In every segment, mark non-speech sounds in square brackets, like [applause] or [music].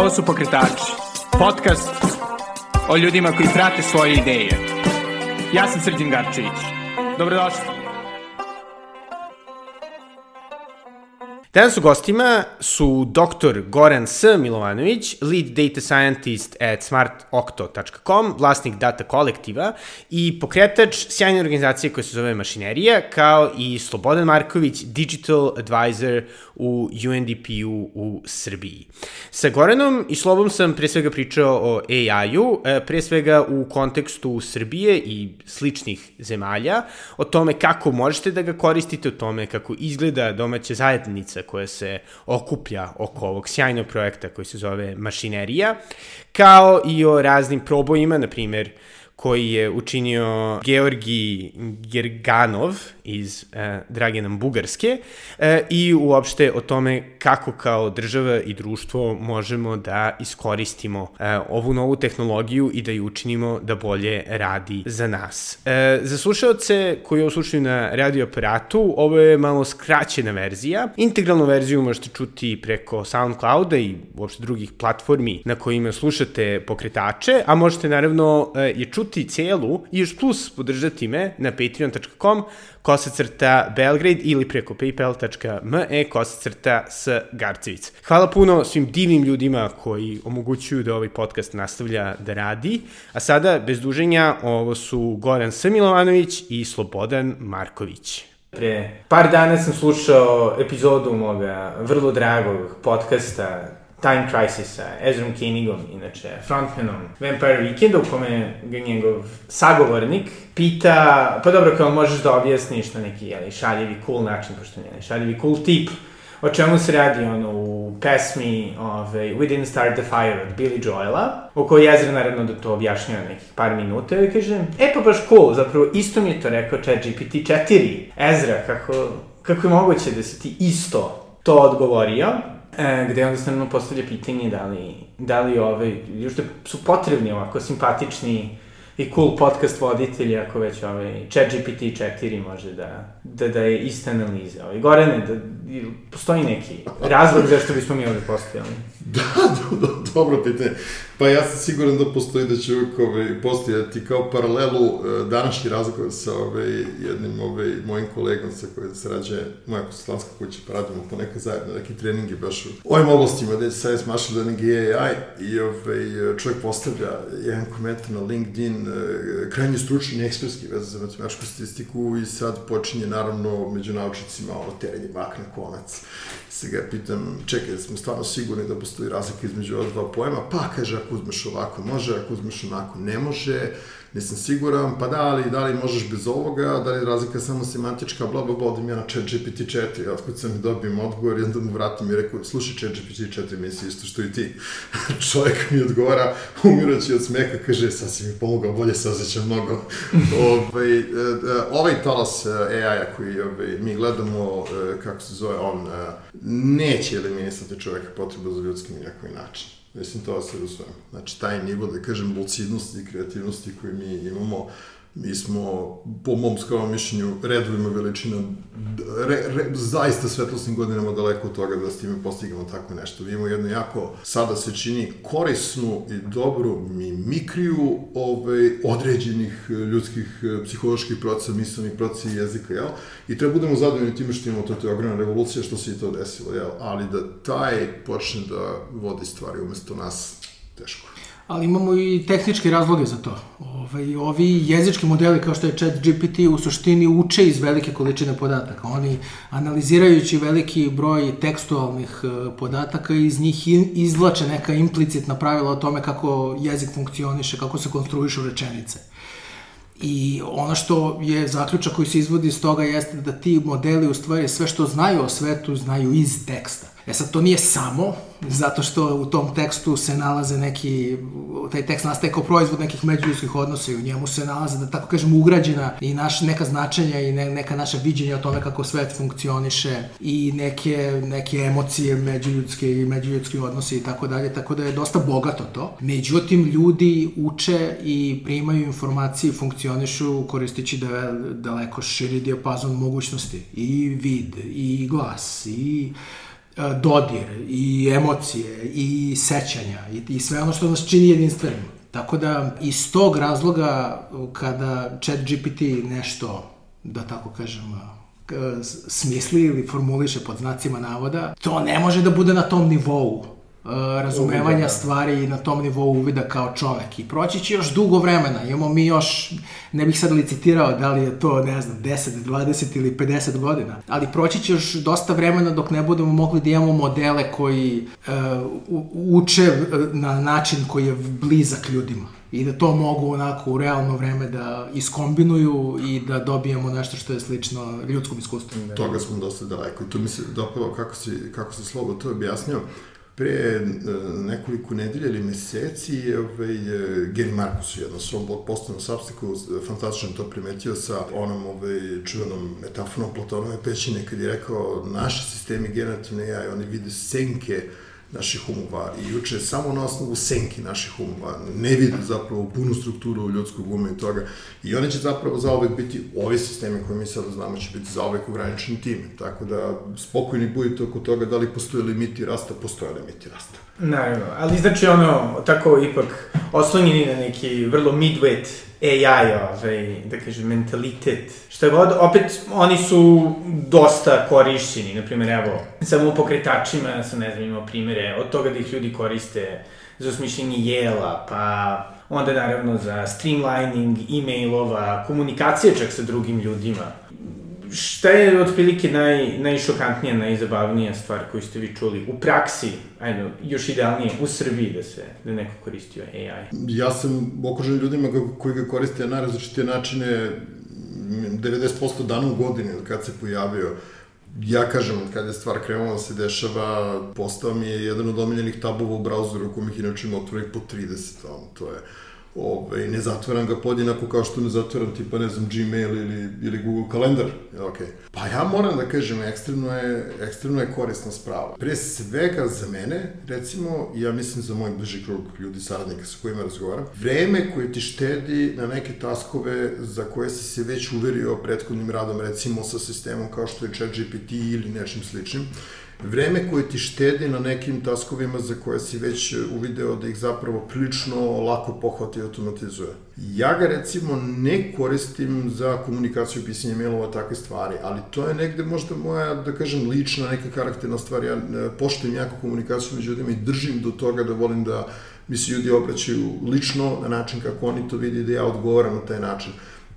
Ovo su Pokretači, podcast o ljudima koji prate svoje ideje. Ja sam Srđan Garčević. Dobrodošli. Danas u gostima su dr. Goran S. Milovanović, lead data scientist at smartocto.com, vlasnik data kolektiva i pokretač sjajne organizacije koja se zove Mašinerija, kao i Slobodan Marković, digital advisor u UNDP-u u Srbiji. Sa Goranom i Slobom sam pre svega pričao o AI-u, e, pre svega u kontekstu Srbije i sličnih zemalja, o tome kako možete da ga koristite, o tome kako izgleda domaća zajednica koja se okuplja oko ovog sjajnog projekta koji se zove Mašinerija, kao i o raznim probojima, na primjer, koji je učinio Georgi Gerganov iz e, Dragenom Bugarske e, i uopšte o tome kako kao država i društvo možemo da iskoristimo e, ovu novu tehnologiju i da ju učinimo da bolje radi za nas. E, za slušalce koji ovo slušaju na radio aparatu, ovo je malo skraćena verzija. Integralnu verziju možete čuti preko Soundclouda i uopšte drugih platformi na kojima slušate pokretače, a možete naravno e, je čuti celu i još plus podržati me na patreon.com kosacrta Belgrade ili preko paypal.me kosacrta s Garcevic. Hvala puno svim divnim ljudima koji omogućuju da ovaj podcast nastavlja da radi. A sada, bez duženja, ovo su Goran S. Milovanović i Slobodan Marković. Pre par dana sam slušao epizodu moga vrlo dragog podcasta Time Crisis-a, Ezrom Koenigom, inače frontmanom Vampire Weekenda, u kome ga njegov sagovornik pita, pa dobro, kao možeš da objasniš na neki, jeli, šaljivi, cool način, pošto nije šaljivi, cool tip, o čemu se radi ono u pesmi ovaj, We Didn't Start the Fire od Billy Joela, u kojoj Ezra naravno da to objašnjava nekih par minuta i kaže, e pa baš cool, zapravo isto mi je to rekao chat GPT 4. Ezra, kako, kako je moguće da si ti isto to odgovorio? E, gde onda se postavlja pitanje da li, da li ove, još da su potrebni ovako simpatični i cool podcast voditelji ako već ovaj, ChatGPT 4 može da, da, da je ista analiza. Ovaj, Gorane, da, postoji neki razlog zašto bismo mi ovde postojali? [laughs] Da, do, do, dobro pitanje. Pa ja sam siguran da postoji da će uvijek ovaj, postojati kao paralelu e, današnji razgovor sa ovaj, jednim ovaj, mojim kolegom sa kojim se rađe moja konsultantska kuća, pa radimo po neka zajedno, neki treningi baš u ovim oblastima, da je science, machine learning i AI i ovaj, čovjek postavlja jedan komentar na LinkedIn, e, krajnje stručni ekspertski veze za matematičku statistiku i sad počinje naravno među naučnicima ono terenje bak na konac. Se ga pitam, čekaj, smo stvarno sigurni da postoji razlika između ova dva pojma, pa kaže, ako uzmeš ovako može, ako uzmeš onako ne može, nisam siguran, pa da li, da li možeš bez ovoga, da li razlika samo semantička, bla, bla, bla, odim ja na chat GPT 4, otkud sam dobijem odgovor i onda mu vratim i rekao, slušaj, chat GPT 4 misli isto što i ti. [laughs] Čovjek mi odgovara, umiraći od smeka, kaže, sad si mi pomogao, bolje se osjećam mnogo. [laughs] ovaj, e, e, ovaj talas e, AI-a koji ovaj, mi gledamo, kako se zove, on neće eliminisati čoveka potrebu za ljudskim i nekoj način Mislim, to se usvojam. Znači, taj nivo, da kažem, lucidnosti i kreativnosti koji mi imamo, mi smo, po mom skromnom mišljenju, redovima veličina, re, re, zaista svetlosnim godinama daleko od toga da s time postignemo tako nešto. Mi imamo jednu jako, sada se čini, korisnu i dobru mimikriju ovaj, određenih ljudskih psiholoških procesa, mislnih procesa i jezika, jel? I treba budemo zadovoljni time što imamo to, je ogromna revolucija što se i to desilo, jel? Ali da taj počne da vodi stvari umesto nas, teško ali imamo i tehničke razloge za to. Ovaj, ovi jezički modeli kao što je chat GPT u suštini uče iz velike količine podataka. Oni analizirajući veliki broj tekstualnih e, podataka iz njih izvlače neka implicitna pravila o tome kako jezik funkcioniše, kako se konstruišu rečenice. I ono što je zaključak koji se izvodi iz toga jeste da ti modeli u stvari sve što znaju o svetu znaju iz teksta. E sad, to nije samo, zato što u tom tekstu se nalaze neki, taj tekst nastaje kao proizvod nekih međuljudskih odnosa i u njemu se nalaze, da tako kažem, ugrađena i naš, neka značenja i ne, neka naša viđenja o tome kako svet funkcioniše i neke, neke emocije međuljudske i međuljudski odnosi i tako dalje, tako da je dosta bogato to. Međutim, ljudi uče i primaju informacije i funkcionišu koristići da, daleko širi dijapazon mogućnosti i vid, i glas, i dodir i emocije i sećanja i, i sve ono što nas čini jedinstvenim. Tako da iz tog razloga kada chat GPT nešto, da tako kažem, smisli ili formuliše pod znacima navoda, to ne može da bude na tom nivou razumevanja uvida, da. stvari na tom nivou uvida kao čovek i proći će još dugo vremena, imamo mi još, ne bih sad licitirao da li je to, ne znam, 10, 20 ili 50 godina, ali proći će još dosta vremena dok ne budemo mogli da imamo modele koji uh, uče na način koji je blizak ljudima i da to mogu onako u realno vreme da iskombinuju i da dobijemo nešto što je slično ljudskom iskustvu. Toga smo dosta daleko i to mi se dopalo kako si, kako si slobo to objasnio pre e, nekoliko nedelja ili meseci ovaj, e, Gary Marcus u jednom svom blog postu na Substacku fantastično to primetio sa onom ovaj, čuvenom metaforom Platonove pećine kad je rekao naši sistemi generativne AI, oni vide senke naših umova i uče samo na osnovu senki naših umova, ne vide zapravo punu strukturu ljudskog uma i toga. I oni će zapravo zaovek biti, ovi sistemi koje mi sada znamo će biti zaovek ograničeni time. Tako da spokojni budite oko toga da li postoje limiti rasta, postoje limiti rasta. Naravno, ali znači ono, tako ipak oslonjeni na neki vrlo midweight AI, ovaj, da kažem, mentalitet, što god, opet oni su dosta korišćeni, na primjer, evo, samo u pokretačima sam, ne znam, imao primere od toga da ih ljudi koriste za osmišljenje jela, pa onda naravno za streamlining e-mailova, komunikacije čak sa drugim ljudima. Šta je otprilike naj, najšokantnija, najzabavnija stvar koju ste vi čuli u praksi, ajde, još idealnije, u Srbiji da se, da neko koristio AI? Ja sam okružen ljudima koji ga koriste na najrazličitije načine 90% dana u godini od kad se pojavio. Ja kažem, kad je stvar krenula da se dešava, postao mi je jedan od omiljenih tabova u brauzeru, kojim ih inače ima otvorenih po 30, on, to je Ove, ne zatvaram ga podjednako kao što ne zatvaram tipa, ne znam, Gmail ili, ili Google kalendar. Okay. Pa ja moram da kažem, ekstremno je, ekstremno je korisna sprava. Pre svega za mene, recimo, ja mislim za moj bliži krug ljudi, saradnika sa kojima razgovaram, vreme koje ti štedi na neke taskove za koje si se već uverio prethodnim radom, recimo sa sistemom kao što je ChatGPT ili nečim sličnim, vreme koje ti štedi na nekim taskovima za koje si već uvideo da ih zapravo prilično lako pohvati i automatizuje. Ja ga recimo ne koristim za komunikaciju, pisanje mailova, takve stvari, ali to je negde možda moja, da kažem, lična neka karakterna stvar. Ja e, poštujem jako komunikaciju među ljudima i držim do toga da volim da mi se ljudi obraćaju lično na način kako oni to vidi da ja odgovaram na taj način.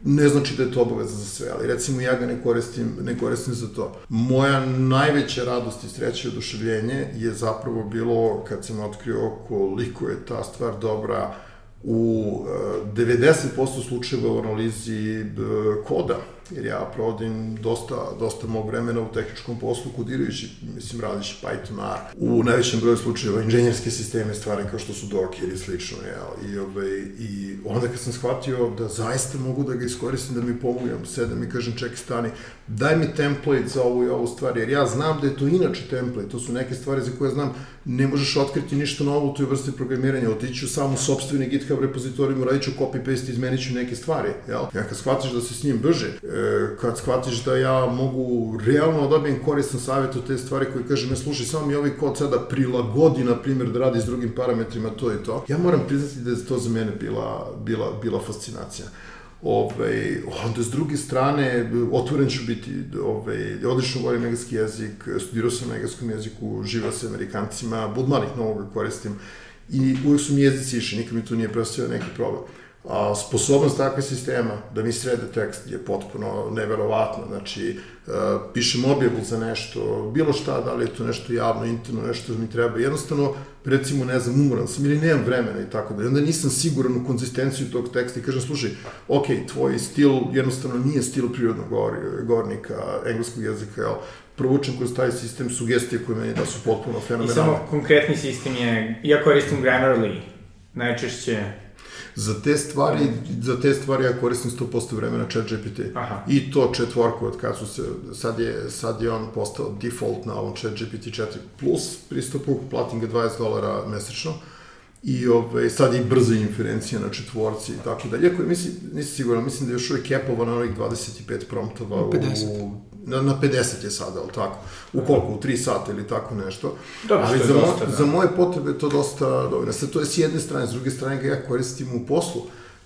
Ne znači da je to obaveza za sve, ali recimo ja ga ne koristim, ne koristim za to. Moja najveća radost i sreća i oduševljenje je zapravo bilo kad sam otkrio koliko je ta stvar dobra u 90% slučajeva u analizi koda jer ja provodim dosta, dosta mog vremena u tehničkom poslu kodirajući, mislim, radići Python R. U najvećem broju slučajeva inženjerske sisteme stvari kao što su Docker i slično, jel? I, ovaj, I onda kad sam shvatio da zaista mogu da ga iskoristim, da mi pomogam, sedam i kažem, čekaj, stani, daj mi template za ovu i ovu stvar, jer ja znam da je to inače template, to su neke stvari za koje znam, ne možeš otkriti ništa novo u toj vrsti programiranja, otiću samo sobstveni GitHub repozitorijum, radit ću copy-paste, izmenit ću neke stvari, jel? Ja kad shvatiš da se s njim brže, e, kad shvatiš da ja mogu realno da dobijem koristan savjet od te stvari koji kaže, me slušaj, samo mi ovaj kod sada prilagodi, na primjer, da radi s drugim parametrima, to i to. Ja moram priznati da je to za mene bila, bila, bila fascinacija. Ovaj, onda s druge strane, otvoren ću biti, ovaj, odlično govorim engleski jezik, studirao sam na engleskom jeziku, živao sa amerikancima, budmalih novoga koristim i uvek su mi jezici išli, nikad mi tu nije preostio neki problem. A, sposobnost takve sistema da mi srede tekst je potpuno neverovatna. Znači, e, pišem objavu za nešto, bilo šta, da li je to nešto javno, interno, nešto mi treba. Jednostavno, recimo, ne znam, umoran sam ili nemam vremena i tako da. I onda nisam siguran u konzistenciju tog teksta i kažem, slušaj, ok, tvoj stil jednostavno nije stil prirodnog govor, govornika engleskog jezika, jel? provučem kroz taj sistem sugestije koje meni da su potpuno fenomenalne. I samo konkretni sistem je, ja koristim Grammarly, najčešće Za te stvari, za te stvari ja koristim 100% vremena chat GPT. Aha. I to četvorku od kad su se, sad je, sad je on postao default na ovom chat GPT 4 plus pristupu, platim ga 20 dolara mesečno. I ove, sad je i brza inferencija na četvorci i tako dalje. Iako mislim, nisam siguran, mislim da je još uvijek kepovan na onih 25 promptova 50. u Na, na 50 je sada, ali tako? U koliko? U 3 sata ili tako nešto. Dobro, ali za, dosta, mo, da. za moje potrebe je to dosta dovoljno. Sad, to je s jedne strane, s druge strane ga ja koristim u poslu.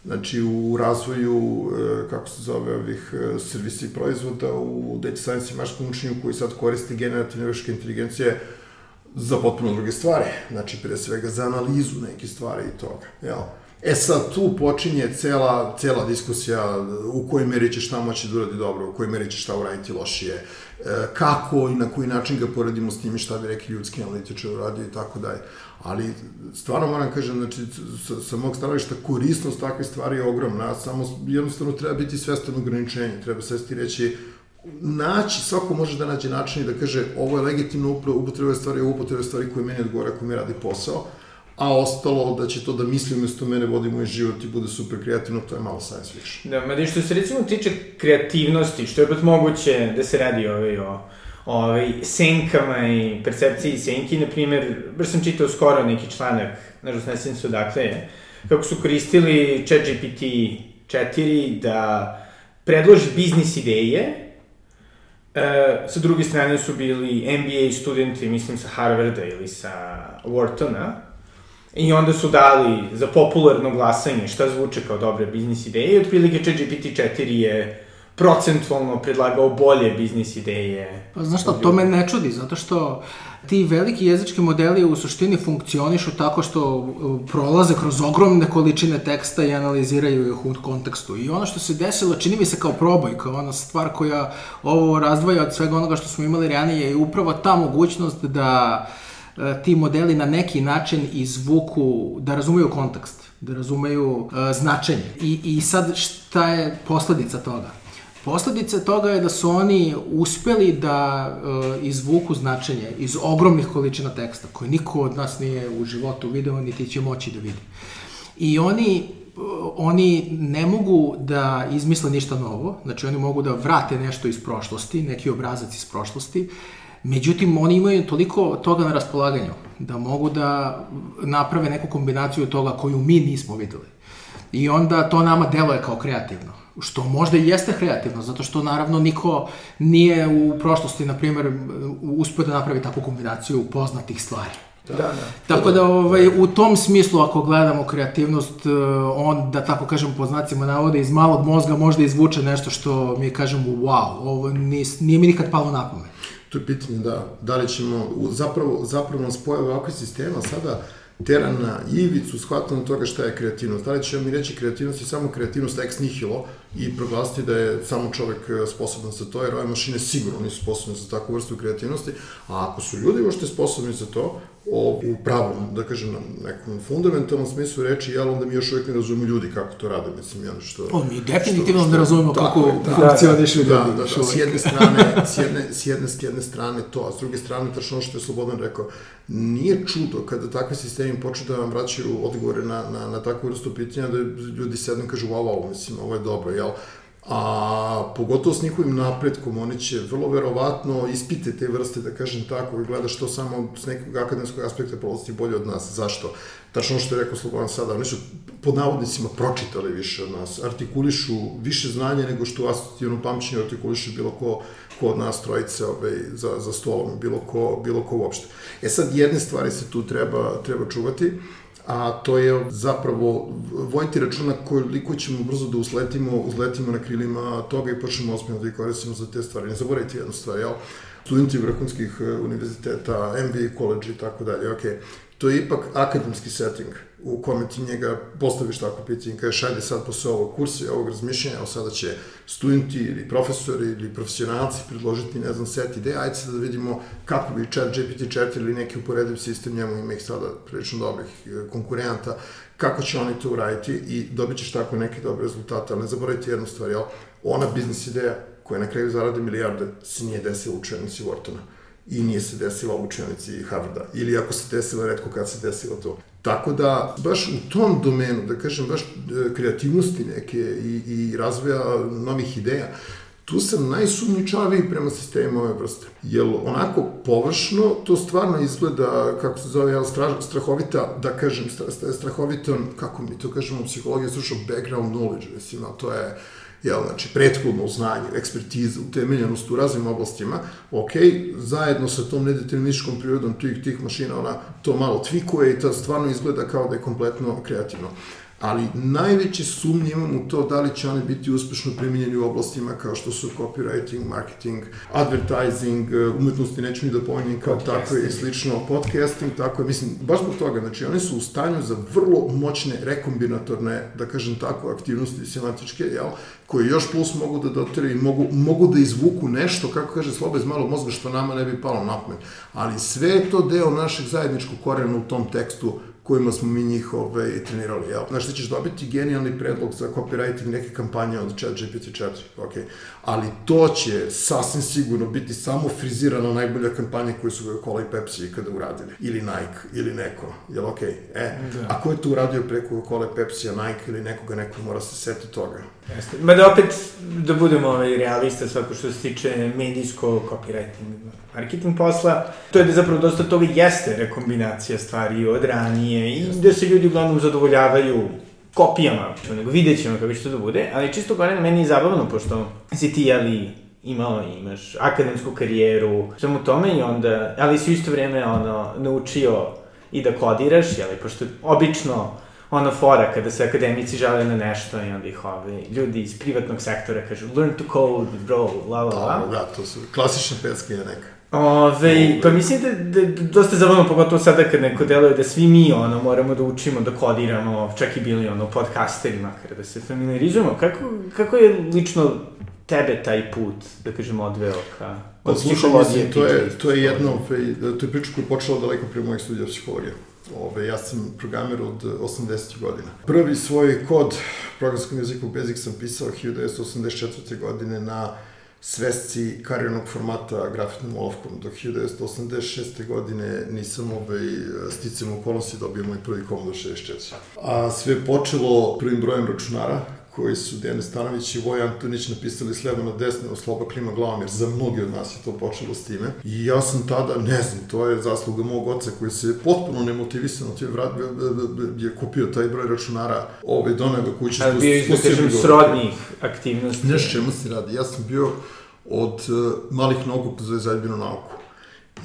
Znači, u razvoju, e, kako se zove, ovih e, servisa i proizvoda, u data science i maškom učenju koji sad koristi generativne veške inteligencije za potpuno druge stvari. Znači, pre svega za analizu neke stvari i toga, jel? E sad, tu počinje cela, cela diskusija u kojoj meri će šta moći da uradi dobro, u kojoj meri će šta uraditi lošije, e, kako i na koji način ga poredimo s time šta bi neki ljudski analitičar uradio i tako dalje. Ali, stvarno moram kažem, znači, sa, sa mog stanovišta, korisnost takve stvari je ogromna, samo jednostavno treba biti svestan ograničenja, treba svesti reći, naći, svako može da nađe način i da kaže ovo je legitimno upotreba stvari, ovo upotreba stvari koje meni odgovara, koje mi radi posao, a ostalo da će to da misli umesto mene vodi moj život i bude super kreativno, to je malo science fiction. Da, ma što se recimo tiče kreativnosti, što je opet moguće da se radi ovaj, o ovaj, senkama i percepciji senki, na primjer, baš sam čitao skoro neki članak, nažalost ne sam se odakle kako su koristili ChatGPT 4 da predloži biznis ideje, E, sa druge strane su bili MBA studenti, mislim sa Harvarda ili sa Whartona, I onda su dali za popularno glasanje šta zvuče kao dobre biznis ideje i otprilike ChatGPT 4 je procentualno predlagao bolje biznis ideje. Pa znaš šta, to me ne čudi, zato što ti veliki jezički modeli u suštini funkcionišu tako što prolaze kroz ogromne količine teksta i analiziraju ih u kontekstu. I ono što se desilo, čini mi se kao proboj, kao ona stvar koja ovo razdvaja od svega onoga što smo imali ranije je upravo ta mogućnost da ti modeli na neki način izvuku, da razumeju kontekst, da razumeju uh, značenje. I, I sad šta je posledica toga? Posledica toga je da su oni uspeli da uh, izvuku značenje iz ogromnih količina teksta, koje niko od nas nije u životu video, niti će moći da vidi. I oni uh, oni ne mogu da izmisle ništa novo, znači oni mogu da vrate nešto iz prošlosti, neki obrazac iz prošlosti, međutim oni imaju toliko toga na raspolaganju da mogu da naprave neku kombinaciju toga koju mi nismo videli. I onda to nama deluje kao kreativno što možda i jeste kreativno, zato što naravno niko nije u prošlosti, na primjer, uspio da napravi takvu kombinaciju poznatih stvari. Da, da. Tako da ovaj, u tom smislu ako gledamo kreativnost, on, da tako kažem po znacima navode, iz malog mozga možda izvuče nešto što mi kažemo wow, ovo nije, nije mi nikad palo na pamet. To je pitanje, da, da li ćemo, zapravo, zapravo nas pojave ovakve sistema sada, tera na ivicu shvatanja toga šta je kreativnost. Da li ćemo mi reći kreativnost je samo kreativnost ex nihilo i proglasiti da je samo čovek e, sposoban za to, jer ove mašine sigurno nisu sposobne za takvu vrstu kreativnosti, a ako su ljudi uopšte sposobni za to, o, u pravom, da kažem, na nekom fundamentalnom smislu reči, jel, onda mi još uvijek ne razumemo ljudi kako to rade, mislim, ja što... O, mi definitivno što, ne razumemo da, kako da, funkcionišu da, ljudi. Da, da, da, s jedne strane, s jedne, s jedne, s jedne strane to, a s druge strane, tačno što je Slobodan rekao, nije čudo kada takvi sistemi počnu da vam vraćaju odgovore na, na, na takvu vrstu pitanja, da ljudi sednu i kažu, wow, wow, mislim, ovo je dobro, jel? A pogotovo s njihovim napretkom, oni će vrlo verovatno ispite te vrste, da kažem tako, i gleda što samo s nekog akademskog aspekta prolaziti bolje od nas. Zašto? Tačno što je rekao Slobodan sada, oni su pod navodnicima pročitali više od nas, artikulišu više znanja nego što asocijativno pamćenje artikuliše bilo ko, ko od nas trojice ovaj, za, za stolom, bilo ko, bilo ko uopšte. E sad, jedne stvari se tu treba, treba čuvati, a to je zapravo vojiti računa koliko ćemo brzo da usletimo, uzletimo na krilima toga i počnemo osmijeno da ih koristimo za te stvari. Ne zaboravite jednu stvar, jel? Studenti vrhunskih univerziteta, MBA college i tako dalje. Okay to je ipak akademski setting u kome ti njega postaviš tako pitanje, kažeš ajde sad posle ovog kursa i ovog razmišljanja, evo sada će studenti ili profesori ili profesionalci predložiti, ne znam, set ideja, ajde sad da vidimo kako bi chat GPT-4 ili neki uporediv sistem, njemu ima ih sada prilično dobrih e, konkurenta, kako će oni to uraditi i dobit ćeš tako neke dobre rezultate, ali ne zaboravite jednu stvar, jel? Ona biznis ideja koja na kraju zaradi milijarde se nije desila u učenici Whartona i nije se desila u učenici Harvarda. Ili ako se desila, redko kad se desilo to. Tako da, baš u tom domenu, da kažem, baš e, kreativnosti neke i, i razvoja novih ideja, tu sam najsumničaviji prema sistemu ove vrste. Jer onako površno to stvarno izgleda, kako se zove, jel, strahovita, da kažem, strahovito, kako mi to kažemo u psihologiji, slušao background knowledge, mislim, a to je jel, znači, prethodno znanje, ekspertiza, utemeljenost u raznim oblastima, ok, zajedno sa tom nedeterminističkom prirodom tih, tih mašina, ona to malo tvikuje i to stvarno izgleda kao da je kompletno kreativno ali najveće sumnje imam u to da li će one biti uspešno primjenjeni u oblastima kao što su copywriting, marketing, advertising, e, umetnosti neću ni da pomenim kao tako i slično, podcasting, tako je, mislim, baš zbog toga, znači oni su u stanju za vrlo moćne rekombinatorne, da kažem tako, aktivnosti semantičke, jel, koje još plus mogu da dotere i mogu, mogu da izvuku nešto, kako kaže Sloba iz malog mozga, što nama ne bi palo na pamet. Ali sve je to deo našeg zajedničkog korena u tom tekstu kojima smo mi njih ovaj, trenirali. Jel? Znaš, ti ćeš dobiti genijalni predlog za copywriting neke kampanje od chat GPT-4, ok. Ali to će sasvim sigurno biti samo frizirana najbolja kampanja koju su Coca-Cola i Pepsi ikada uradili. Ili Nike, ili neko. Jel ok? E, da. a ko je to uradio preko Coca-Cola i Pepsi, a Nike ili nekoga, neko mora se seti toga. Jeste. Ma da opet, da budemo ovaj, realista svako što se tiče medijsko copywriting, marketing posla, to je da zapravo dosta toga jeste rekombinacija stvari od ranije i da se ljudi uglavnom zadovoljavaju kopijama, nego vidjet ćemo kako će to da bude, ali čisto gore na meni je zabavno, pošto si ti, jeli, imao, imaš akademsku karijeru, svemu tome i onda, ali si u isto vreme, ono, naučio i da kodiraš, jeli, pošto obično ono fora kada se akademici žale na nešto i onda ih ove, ljudi iz privatnog sektora kažu learn to code, bro, la la la. Da, da, to su klasične peske neka. Ove, pa mislim da, da, da dosta zabavno, pogotovo sada kad neko deluje da svi mi ono, moramo da učimo, da kodiramo, čak i bili ono podcasteri makar, da se familiarizujemo. Kako, kako je lično tebe taj put, da kažemo, odveo ka... Pa slušaj, mislim, to je, to je jedno, to je priča koja je počela daleko prije mojih studija psihologije. Ove, ja sam programer od 80. godina. Prvi svoj kod programskom jeziku Basic sam pisao 1984. godine na svesci karijernog formata grafitnom olovkom. Do 1986. godine nisam ovaj, sticam okolnosti dobio moj prvi Commodore 64. A sve počelo prvim brojem računara, koji su Dejan Stanović i Voj Antonić napisali s leva na desno, Sloba klima glavom, jer za mnogi od nas je to počelo s time. I ja sam tada, ne znam, to je zasluga mog oca koji se potpuno nemotivisano ti je, vrat, je kupio taj broj računara, ovaj, doneo ga kući. Ali bio iz, da kažem, srodnih aktivnosti. Nešto čemu se radi. Ja sam bio od uh, malih nogu za zajedbinu nauku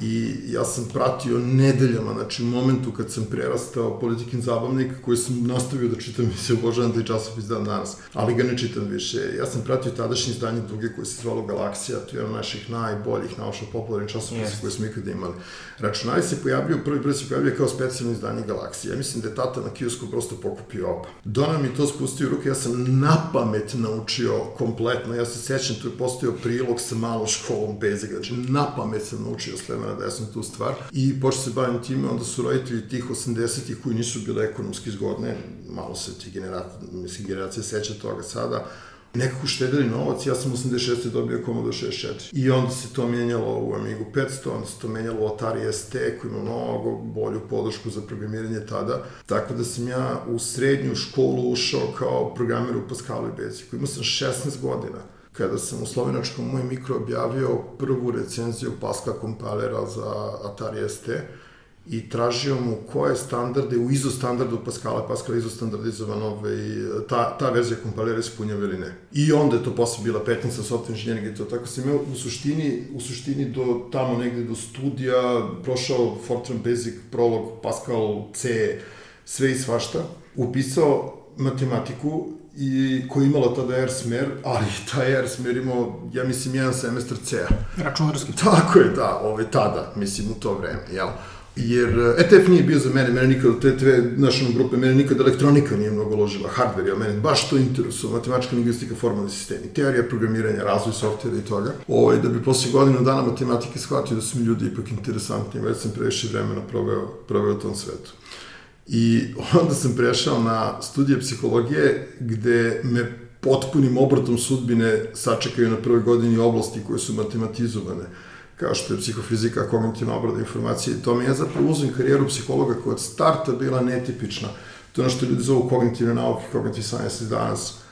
i ja sam pratio nedeljama, znači u momentu kad sam prerastao politikin zabavnik, koji sam nastavio da čitam i se obožavam taj časopis dan danas, ali ga ne čitam više. Ja sam pratio tadašnje izdanje Duge koje se zvalo Galaksija, to je jedan naših najboljih naučno popularnih časopisa yes. koje smo ikada imali. Računari se pojavio, prvi prvi se pojavio kao specijalno izdanje Galaksije. Ja mislim da je tata na kiosku prosto pokupio oba. Dona mi to spustio u ruke, ja sam na pamet naučio kompletno, ja se sećam, tu je postao prilog sa malom školom Bezega, znači na pamet sam naučio vremena da sam tu stvar. I počeo se bavim time, onda su roditelji tih 80-ih koji nisu bile ekonomski zgodne, malo se ti generacija, mislim, generacija seća toga sada, nekako štedili novac, ja sam 86. dobio Commodore 64. I onda se to menjalo u Amigu 500, onda se to menjalo u Atari ST, koji ima mnogo bolju podršku za programiranje tada. Tako da sam ja u srednju školu ušao kao programer u Pascalu i Basicu. Imao sam 16 godina kada sam u slovenačkom moj mikro objavio prvu recenziju Pascal kompilera za Atari ST i tražio mu koje standarde u ISO standardu Pascala, Pascal ISO standardizovan ovaj, ta, ta verzija kompilera ispunjava ili ne. I onda je to posle bila petnica software inženjeringa i to. Tako sam imao u suštini, u suštini do tamo negde do studija prošao Fortran Basic, Prolog, Pascal, C, sve i svašta. Upisao matematiku i koja je imala tada R smer, ali [laughs] taj R smer imao, ja mislim, jedan semestar C-a. Računarski. Tako je, da, ove, tada, mislim, u to vreme, jel? Jer ETF nije bio za mene, mene nikada, te dve naše grupe, mene nikada elektronika nije mnogo ložila, hardware, ja mene baš to interesuje, matematička lingvistika, formalni sistemi, teorija programiranja, razvoj softvera i toga. Ovo, ovaj, da bi posle godinu dana matematike shvatio da su mi ljudi ipak interesantni, već sam previše vremena proveo, proveo u tom svetu. I onda sam prešao na studije psihologije gde me potpunim obratom sudbine sačekaju na prvoj godini oblasti koje su matematizovane kao što je psihofizika, kognitivna obrada informacije i to mi je zapravo uzim karijeru psihologa koja od starta bila netipična. To je ono što ljudi zovu kognitivne nauke, cognitive science danas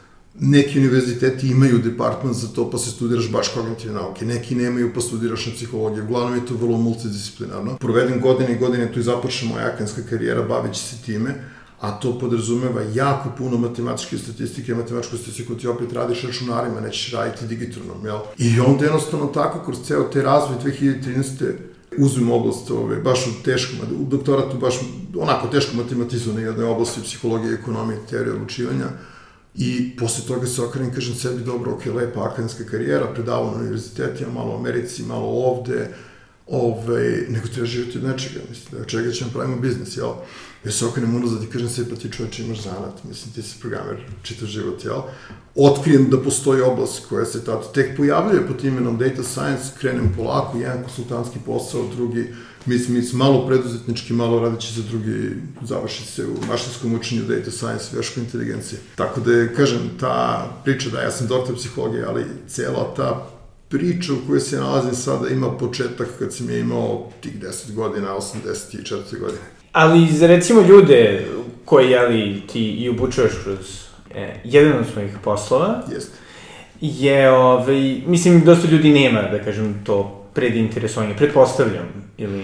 neki univerziteti imaju department za to, pa se studiraš baš kognitivne nauke, neki nemaju, pa studiraš na psihologiju. Uglavnom je to vrlo multidisciplinarno. Provedem godine i godine tu i započne moja akademska karijera baveći se time, a to podrazumeva jako puno matematičke statistike, matematičku statistiku ti opet radiš računarima, nećeš raditi digitronom, jel? I onda jednostavno tako, kroz ceo te razvoj 2013 uzmem oblast ove, baš u teškom, u doktoratu baš onako teško matematizovane jedne oblasti psihologije, ekonomije, teorije odlučivanja, I posle toga se okrenem, kažem sebi, dobro, ok, lepa akademska karijera, predavao na univerzitetima, malo u Americi, malo ovde, ovaj, nego treba živjeti od nečega, mislim, od čega ćemo pravimo biznis, jel? Ja se okrenem unazad i kažem se, pa ti čovječ imaš zanat, mislim, ti si programer, čitav život, jel? Otkrijem da postoji oblast koja se tad tek pojavljuje pod imenom data science, krenem polako, jedan konsultantski posao, drugi, mislim, mislim, malo preduzetnički, malo radići za drugi, završi se u mašinskom učenju data science, veškoj inteligencije. Tako da je, kažem, ta priča da ja sam doktor psihologije, ali cela ta priča u kojoj se nalazim sada ima početak kad sam je imao tih 10 godina, 84. godine. Ali za recimo ljude koji, jeli, ti i obučuješ kroz e, jedan od svojih poslova, Jeste. je, ovaj, mislim, dosta ljudi nema, da kažem, to predinteresovanje, pretpostavljam, ili...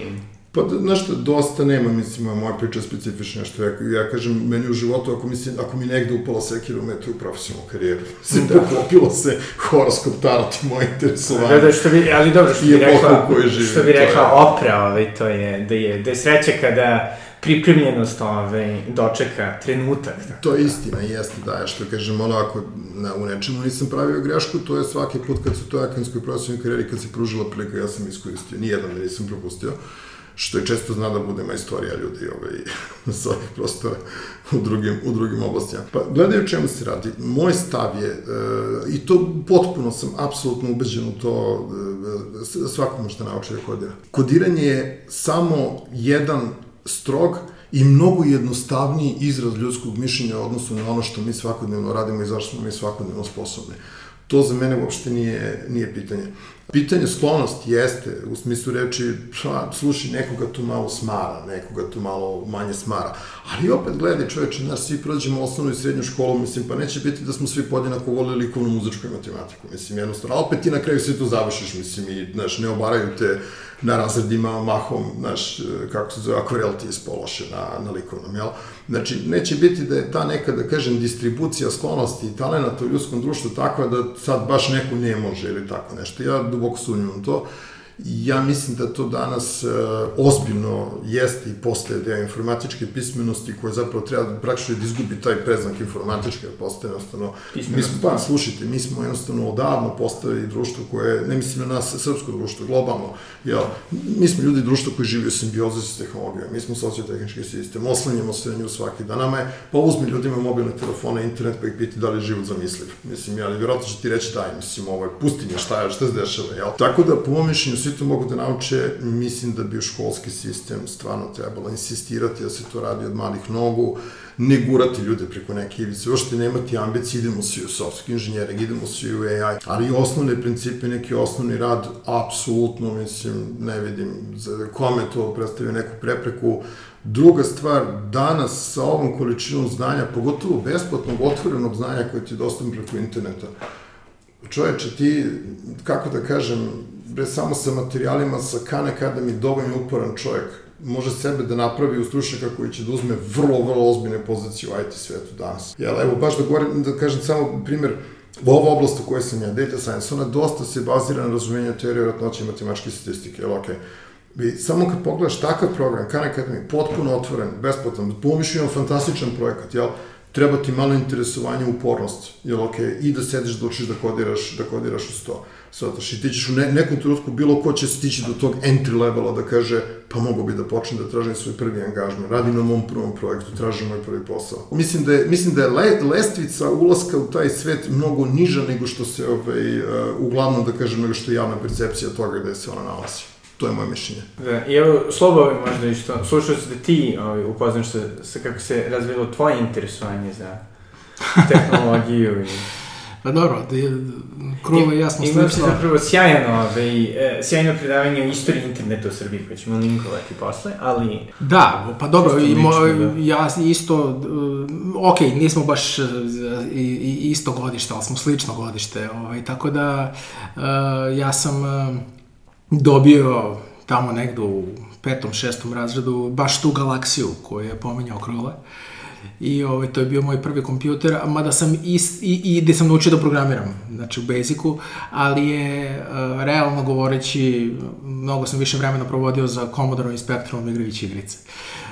Pa, znaš šta, dosta nema, mislim, moja priča je specifična, što ja, ja kažem, meni u životu, ako, mislim, ako mi negde upala sekira u metu u profesionalnu karijeru, [laughs] mislim, da. poklopilo se horoskop tarot i moje interesovanje. Da, da, što bi, ali dobro, što bi rekla, živim, što bi to je- rekla Opra, ovaj, to je, da je, da je sreća kada pripremljenost ovaj, dočeka trenutak. Tako. To je istina, jeste da, ja što kažem, ono, ako na, u nečemu nisam pravio grešku, to je svaki put kad su to akademskoj profesionalnoj karijeri, kad se pružila prilika, ja sam iskoristio, nijedan da nisam propustio, što je često zna da bude majstorija ljudi ovaj, [laughs] sa ovih prostora u drugim, u drugim oblastima. Pa, gledaj o čemu se radi. Moj stav je, e, i to potpuno sam apsolutno ubeđen u to, e, svako može da da kodira. Kodiranje je samo jedan strog i mnogo jednostavniji izraz ljudskog mišljenja u odnosu na ono što mi svakodnevno radimo i zašto smo mi svakodnevno sposobni. To za mene uopšte nije, nije pitanje. Pitanje sklonosti jeste, u smislu reči, pa, sluši, nekoga tu malo smara, nekoga tu malo manje smara. Ali opet gledaj čoveče, nas svi prođemo osnovnu i srednju školu, mislim, pa neće biti da smo svi podjednako volili likovnu muzičku i matematiku, mislim, jednostavno. A opet ti na kraju sve to završiš, mislim, i, znaš, ne obaraju te na razredima mahom, znaš, kako se zove, akvarel ti ispološe na, na likovnom, jel? Znači, neće biti da je ta neka, da kažem, distribucija sklonosti i talenata u ljudskom društvu takva da sad baš neko ne može ili tako nešto. Ja duboko sumnjam to. Ja mislim da to danas e, ozbiljno jeste i postaje deo informatičke pismenosti koja zapravo treba praktično da izgubi taj preznak informatičke, jer postaje jednostavno... Mi smo, pa, slušajte, mi smo jednostavno odavno postavili društvo koje, ne mislim na nas, srpsko društvo, globalno, jel, mi smo ljudi društva koji živi u simbiozi sa tehnologijom, mi smo sociotehnički sistem, oslanjamo se na nju svaki dan, nama je, pa uzmi ljudima mobilne telefone, internet, pa ih piti da li je život zamisliv. Mislim, ali vjerojatno će ti reći daj, mislim, ovo je pustinja, šta je, šta se dešava, jel? Tako da, po mom mišljenju, svi to mogu da nauče, mislim da bi školski sistem stvarno trebalo insistirati da se to radi od malih nogu, ne gurati ljude preko neke ivice, uopšte nemati ambicije, idemo svi u software inženjering, idemo svi u AI, ali osnovne principe, neki osnovni rad, apsolutno, mislim, ne vidim za kome to predstavlja neku prepreku. Druga stvar, danas sa ovom količinom znanja, pogotovo besplatnog, otvorenog znanja koje ti je dostupno preko interneta, čoveče, ti, kako da kažem, bre, samo sa materijalima, sa Khan Academy, dovoljno uporan čovjek, može sebe da napravi u stručnjaka koji će da uzme vrlo, vrlo ozbiljne pozicije u IT svetu danas. Jel, evo, baš da govorim, da kažem samo primjer, ova oblast u kojoj sam ja, data science, ona dosta se bazira na razumijenju teorije vratnoće i matematičke statistike, jel, okej. Okay. I samo kad pogledaš takav program, Khan Academy, potpuno otvoren, besplatan, pomišljeno fantastičan projekat, jel, treba ti malo interesovanje u upornost, jel okej, okay, i da sediš da učiš da kodiraš, da kodiraš uz to. Svataš, i ti ćeš u ne, nekom trenutku, bilo ko će stići do tog entry levela da kaže, pa mogu bi da počnem da tražim svoj prvi angažman, radim na mom prvom projektu, tražim moj prvi posao. Mislim da je, mislim da je le, lestvica ulaska u taj svet mnogo niža nego što se, ovaj, uh, uglavnom, da kažem, nego što je javna percepcija toga gde se ona nalazi. To je moje mišljenje. Da, i evo, Slobo, ovaj, možda isto, slušao se da ti ovaj, upoznaš se sa kako se razvilo tvoje interesovanje za [laughs] tehnologiju i... Pa dobro, da je, Krula i ja smo Imao si slično. zapravo sjajan, ovaj, e, sjajno predavanje o istoriji interneta u Srbiji, koje ćemo linkovati posle, ali... Da, pa dobro, i mo, da. ja isto, uh, ok, nismo baš uh, i, isto godište, ali smo slično godište, ovaj, tako da uh, ja sam uh, dobio tamo negde u petom, šestom razredu baš tu galaksiju koju je pominjao Krole. I ovaj, to je bio moj prvi kompjuter, mada sam i, i, i gde sam naučio da programiram, znači u Basicu, ali je, uh, realno govoreći, mnogo sam više vremena provodio za Commodore i Spectrum igrajući igrice.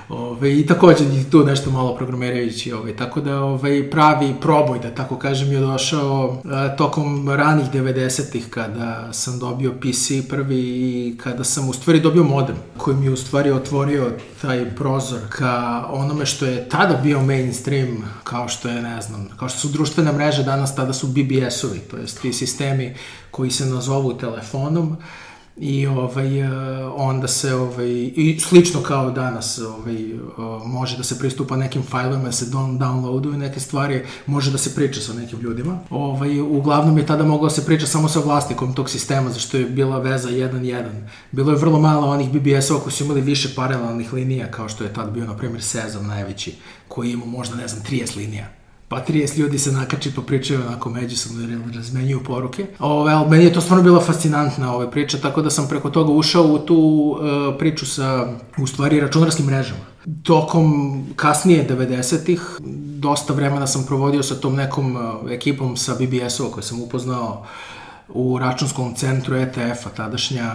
Ove, I takođe i tu nešto malo programirajući, ove, tako da ove, pravi proboj, da tako kažem, je došao a, tokom ranih 90-ih kada sam dobio PC prvi i kada sam u stvari dobio modem koji mi je u stvari otvorio taj prozor ka onome što je tada bio mainstream, kao što je, ne znam, kao što su društvene mreže danas, tada su BBS-ovi, to jest ti sistemi koji se nazovu telefonom, i ovaj e, onda se ovaj i slično kao danas ovaj e, može da se pristupa nekim fajlovima da se don, downloaduju neke stvari može da se priča sa nekim ljudima. Ovaj uglavnom je tada moglo da se priča samo sa vlasnikom tog sistema zašto je bila veza 1-1 bilo je vrlo malo onih BBS-ova koji su imali više paralelnih linija kao što je tad bio na primjer Sezam najveći koji ima možda ne znam 30 linija pa 30 ljudi se nakači pa pričaju onako međusobno razmenjuju poruke. Ove, ali meni je to stvarno bila fascinantna ova priča, tako da sam preko toga ušao u tu uh, priču sa, u stvari, računarskim mrežama. Tokom kasnije 90-ih, dosta vremena sam provodio sa tom nekom uh, ekipom sa BBS-ova koju sam upoznao u računskom centru ETF-a, tadašnja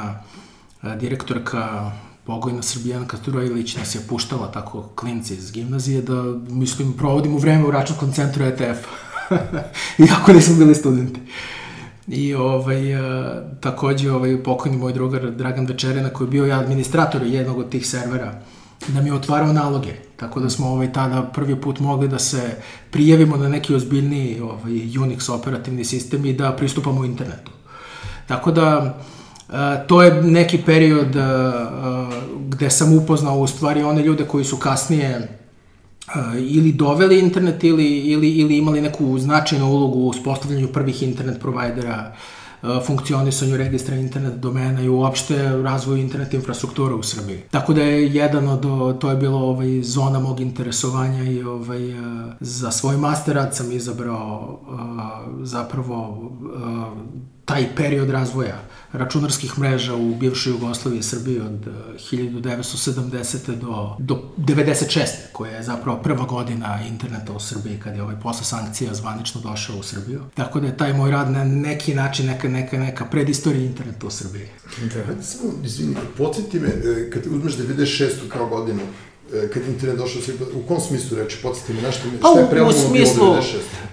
uh, direktorka pokojna Srbijanka Turojlić nas je puštala tako klinci iz gimnazije da, mislim, provodimo vreme u računskom centru ETF. [laughs] Iako nismo bili studenti. I ovaj, a, takođe ovaj, pokojni moj drugar Dragan Večerina koji je bio administrator jednog od tih servera da mi je otvarao naloge. Tako da smo ovaj, tada prvi put mogli da se prijavimo na neki ozbiljni ovaj, Unix operativni sistem i da pristupamo internetu. Tako da, to je neki period uh, gde sam upoznao u stvari one ljude koji su kasnije uh, ili doveli internet ili, ili, ili imali neku značajnu ulogu u uspostavljanju prvih internet provajdera, funkcionisanju registra internet domena i uopšte razvoju internet infrastrukture u Srbiji. Tako da je jedan od, to je bilo ovaj, zona mog interesovanja i ovaj, za svoj master rad sam izabrao zapravo taj period razvoja računarskih mreža u bivšoj Jugoslaviji i Srbiji od 1970. Eh, do, do 96. koja je zapravo prva godina interneta u Srbiji kad je ovaj posle sankcija zvanično došao u Srbiju. Tako da je taj moj rad na neki način neka, neka, neka predistorija interneta u Srbiji. Da. Samo, izvini, podsjeti me, eh, kad uzmeš 96. kao godinu, kad internet došao se, u kom smislu reči, podsjeti mi nešto, pa, šta je prelomno smislu, bilo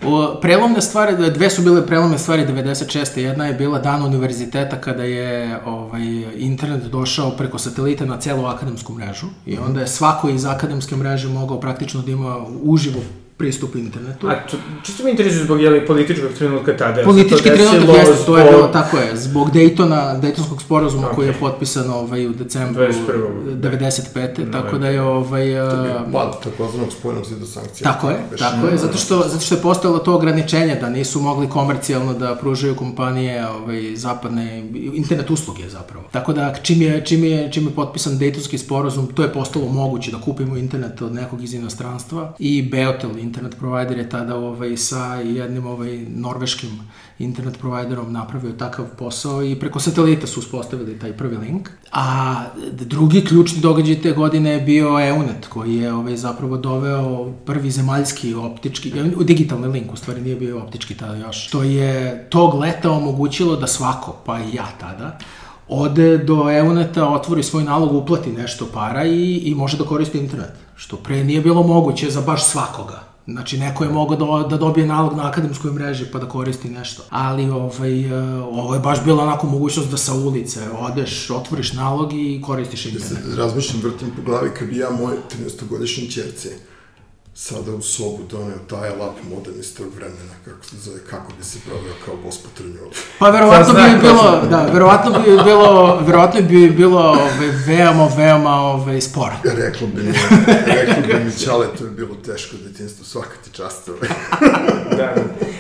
96? U, prelomne stvari, dve su bile prelomne stvari 96. Jedna je bila dan univerziteta kada je ovaj, internet došao preko satelita na celu akademsku mrežu i onda je svako iz akademske mreže mogao praktično da ima uživo pristup internetu. A to, čisto mi interesuje zbog jeli, političkog trenutka tada. Politički trenutak jeste, to je bilo, tako je, zbog Daytona, Daytonskog sporazuma okay. koji je potpisan ovaj, u decembru 95. No, tako da je ovaj... To je bio pad takozvanog spojnog zida sankcija. Tako je, tako je, zato što, zato što je postojalo to ograničenje da nisu mogli komercijalno da pružaju kompanije ovaj, zapadne, internet usluge zapravo. Tako da čim je, čim je, čim je potpisan Daytonski sporazum, to je postalo moguće da kupimo internet od nekog iz inostranstva i Beotel, internet provider je tada ovaj, sa jednim ovaj, norveškim internet providerom napravio takav posao i preko satelita su uspostavili taj prvi link. A drugi ključni događaj te godine je bio EUNET, koji je ovaj, zapravo doveo prvi zemaljski optički, digitalni link, u stvari nije bio optički tada još, što je tog leta omogućilo da svako, pa i ja tada, ode do EUNETA, otvori svoj nalog, uplati nešto para i, i može da koristi internet. Što pre nije bilo moguće za baš svakoga. Znači, neko je mogao da, da dobije nalog na akademskoj mreži pa da koristi nešto. Ali ovaj, uh, ovo je baš bila onako mogućnost da sa ulice odeš, otvoriš nalog i koristiš internet. Ja se razmišljam, vrtim po glavi kad bi ja moje 13-godišnje čerce sada u sobu doneo taj lap modern iz tog vremena, kako se zove, kako bi se proveo kao bos po trnju. Pa verovatno bi bilo, da, verovatno bi bilo, verovatno bi bilo ove, veoma, veoma ove, sporo. Reklo bi mi, reklo bi mi, čale, to je bilo teško detinstvo, svaka ti čast. Ove. da, da.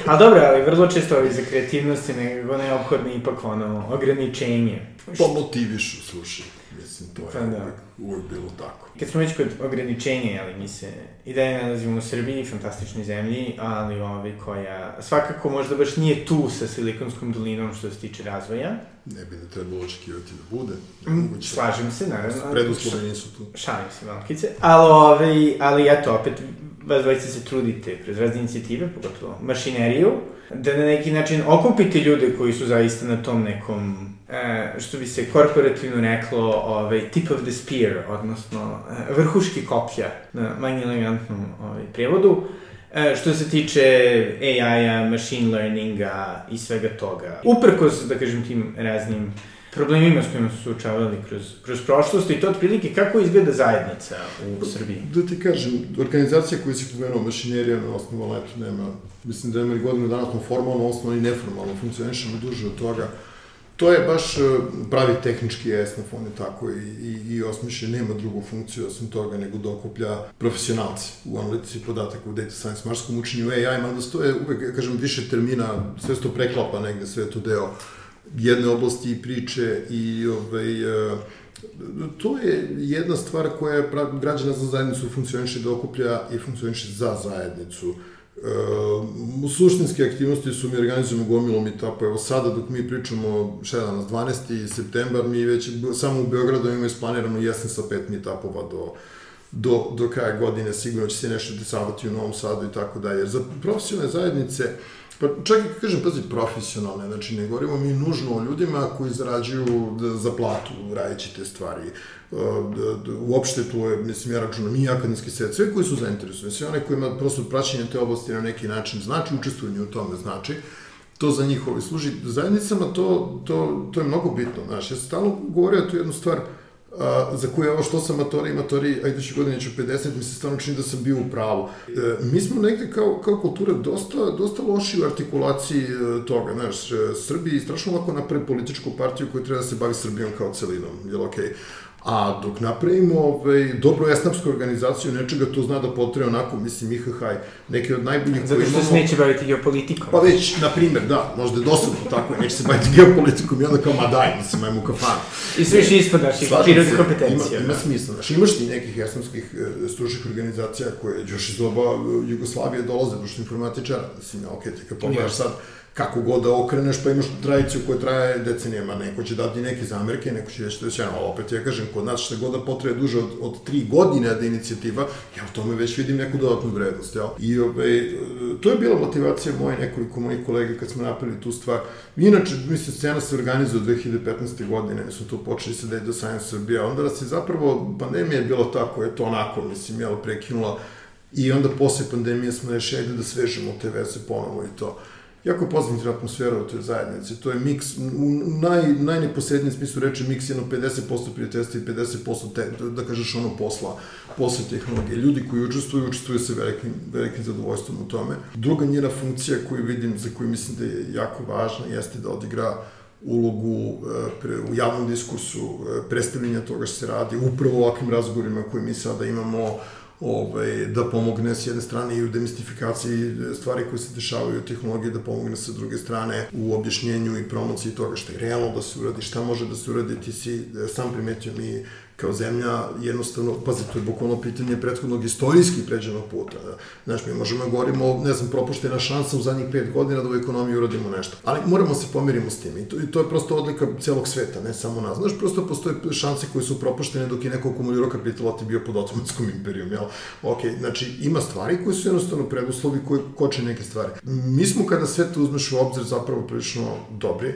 A dobro, ali vrlo često ovi za kreativnosti nego neophodno ipak ono, ograničenje. Pa motivišu, slušaj. Mislim, to je pa, da. uvek, bilo tako. Kad smo već kod ograničenja, ali mi se i da je nalazimo u Srbiji, fantastičnoj zemlji, ali ovi koja svakako možda baš nije tu sa Silikonskom dolinom što se tiče razvoja. Ne bi da trebalo očekivati da bude. Mm, slažem se, naravno. Preduslove nisu tu. Šalim se, malkice. Ali, ovi, ali eto, opet, vas dvojice se trudite kroz razne inicijative, pogotovo mašineriju, da na neki način okupite ljude koji su zaista na tom nekom e, što bi se korporativno reklo, ovaj, tip of the spear, odnosno e, vrhuški koplja na manje elegantnom ovaj, prijevodu, e, što se tiče AI-a, machine learninga i svega toga. Uprkos, da kažem, tim raznim problemima s kojima su suočavali kroz, kroz prošlost i to otprilike kako izgleda zajednica u Srbiji? Da ti kažem, organizacija koja si pomenuo, mašinerija na osnovu letu, nema, mislim da ima godinu dana smo formalno, osnovno i neformalno funkcionišemo duže od toga. To je baš e, pravi tehnički ESNAF, on je tako i, i, i osmišljen, nema drugu funkciju osim toga nego da okuplja profesionalci u analitici podataka u data science, marskom učenju AI, mada stoje uvek, kažem, više termina, sve se to preklapa negde, sve to deo jedne oblasti priče i ovaj, e, to je jedna stvar koja građana za zajednicu funkcioniše da okuplja i funkcioniše za zajednicu. Uh, suštinske aktivnosti su mi organizujemo gomilom i tako, evo sada dok mi pričamo, šta je danas, 12. septembar, mi već samo u Beogradu imamo isplanirano jesen sa pet meetupova do, do, do kraja godine, sigurno će se nešto desavati u Novom Sadu i tako dalje. Za profesionalne zajednice, Pa čak i kažem, pazi, profesionalne, znači ne govorimo mi nužno o ljudima koji zarađuju za platu radeći te stvari. Uh, uopšte to je, mislim, ja računam i akademski svet, sve koji su zainteresovani, sve one kojima prosto praćenje te oblasti na neki način znači, učestvovanje u tome znači, to za njihovi služi. Zajednicama to, to, to je mnogo bitno, znaš, ja sam stalno govorio tu jednu stvar, uh, a, za koje ovo što sam matori matori, a iduće godine ću 50, mi se stvarno čini da sam bio u pravu. E, mi smo negde kao, kao kultura dosta, dosta loši u artikulaciji e, toga, znaš, e, Srbiji strašno lako napravi političku partiju koja treba da se bavi Srbijom kao celinom, jel okej? Okay? A dok napravimo ovaj, dobro esnapsku organizaciju nečega, to zna da potre onako, mislim, IHH, neki od najboljih koji imamo... Zato što se neće baviti geopolitikom. Pa već, na primjer, da, možda je dosadno tako, neće se baviti geopolitikom i onda kao, ma daj, mislim, ajmo kafanu. I sve više ispod naših prirodnih kompetencija. Ima, ima da. smisla, znaš, imaš ti nekih esnapskih e, stručnih organizacija koje još iz doba Jugoslavije dolaze, što informatičara, mislim, okej, okay, kad pogledaš sad, kako god da okreneš, pa imaš tradiciju koja traje decenijama, neko će dati neke zamerke, neko će reći da sjajno, ali opet ja kažem, kod nas šta god da potrebe duže od, od tri godine da inicijativa, ja u tome već vidim neku dodatnu vrednost, jel? I ove, to je bila motivacija moje nekoliko mojih kolega kad smo napravili tu stvar. Inače, mislim, scena se organizuje od 2015. godine, su tu počeli se Data Science Srbija, onda da se zapravo, pandemija je bila tako, je to onako, mislim, jel, prekinula, i onda posle pandemije smo rešili da svežemo te veze ponovo i to jako pozitivna atmosfera u toj zajednici. To je miks, u naj, najneposrednijem smislu reči miks jedno 50% prijateljstva i 50% te, da, da kažeš ono posla, posle tehnologije. Ljudi koji učestvuju, učestvuju se velikim, velikim zadovoljstvom u tome. Druga njena funkcija koju vidim, za koju mislim da je jako važna, jeste da odigra ulogu e, pre, u javnom diskursu, e, predstavljanja toga što se radi, upravo ovakvim razgovorima koje mi sada imamo, ovaj, da pomogne s jedne strane i u demistifikaciji stvari koje se dešavaju u tehnologiji, da pomogne sa druge strane u objašnjenju i promociji toga što je realno da se uradi, šta može da se uradi, ti si e, sam primetio mi kao zemlja, jednostavno, pazi, to je bukvalno pitanje prethodnog istorijski pređenog puta. Znaš, mi možemo da govorimo, ne znam, propuštena šansa u zadnjih pet godina da u ekonomiji uradimo nešto. Ali moramo se pomirimo s tim i to, i to je prosto odlika celog sveta, ne samo nas. Znaš, prosto postoje šanse koje su propuštene dok je neko akumulirao kapital, ti bio pod otomanskom imperijom, jel? Ok, znači, ima stvari koje su jednostavno preduslovi koje koče neke stvari. Mi smo kada sve to uzmeš u obzir zapravo prilično dobri,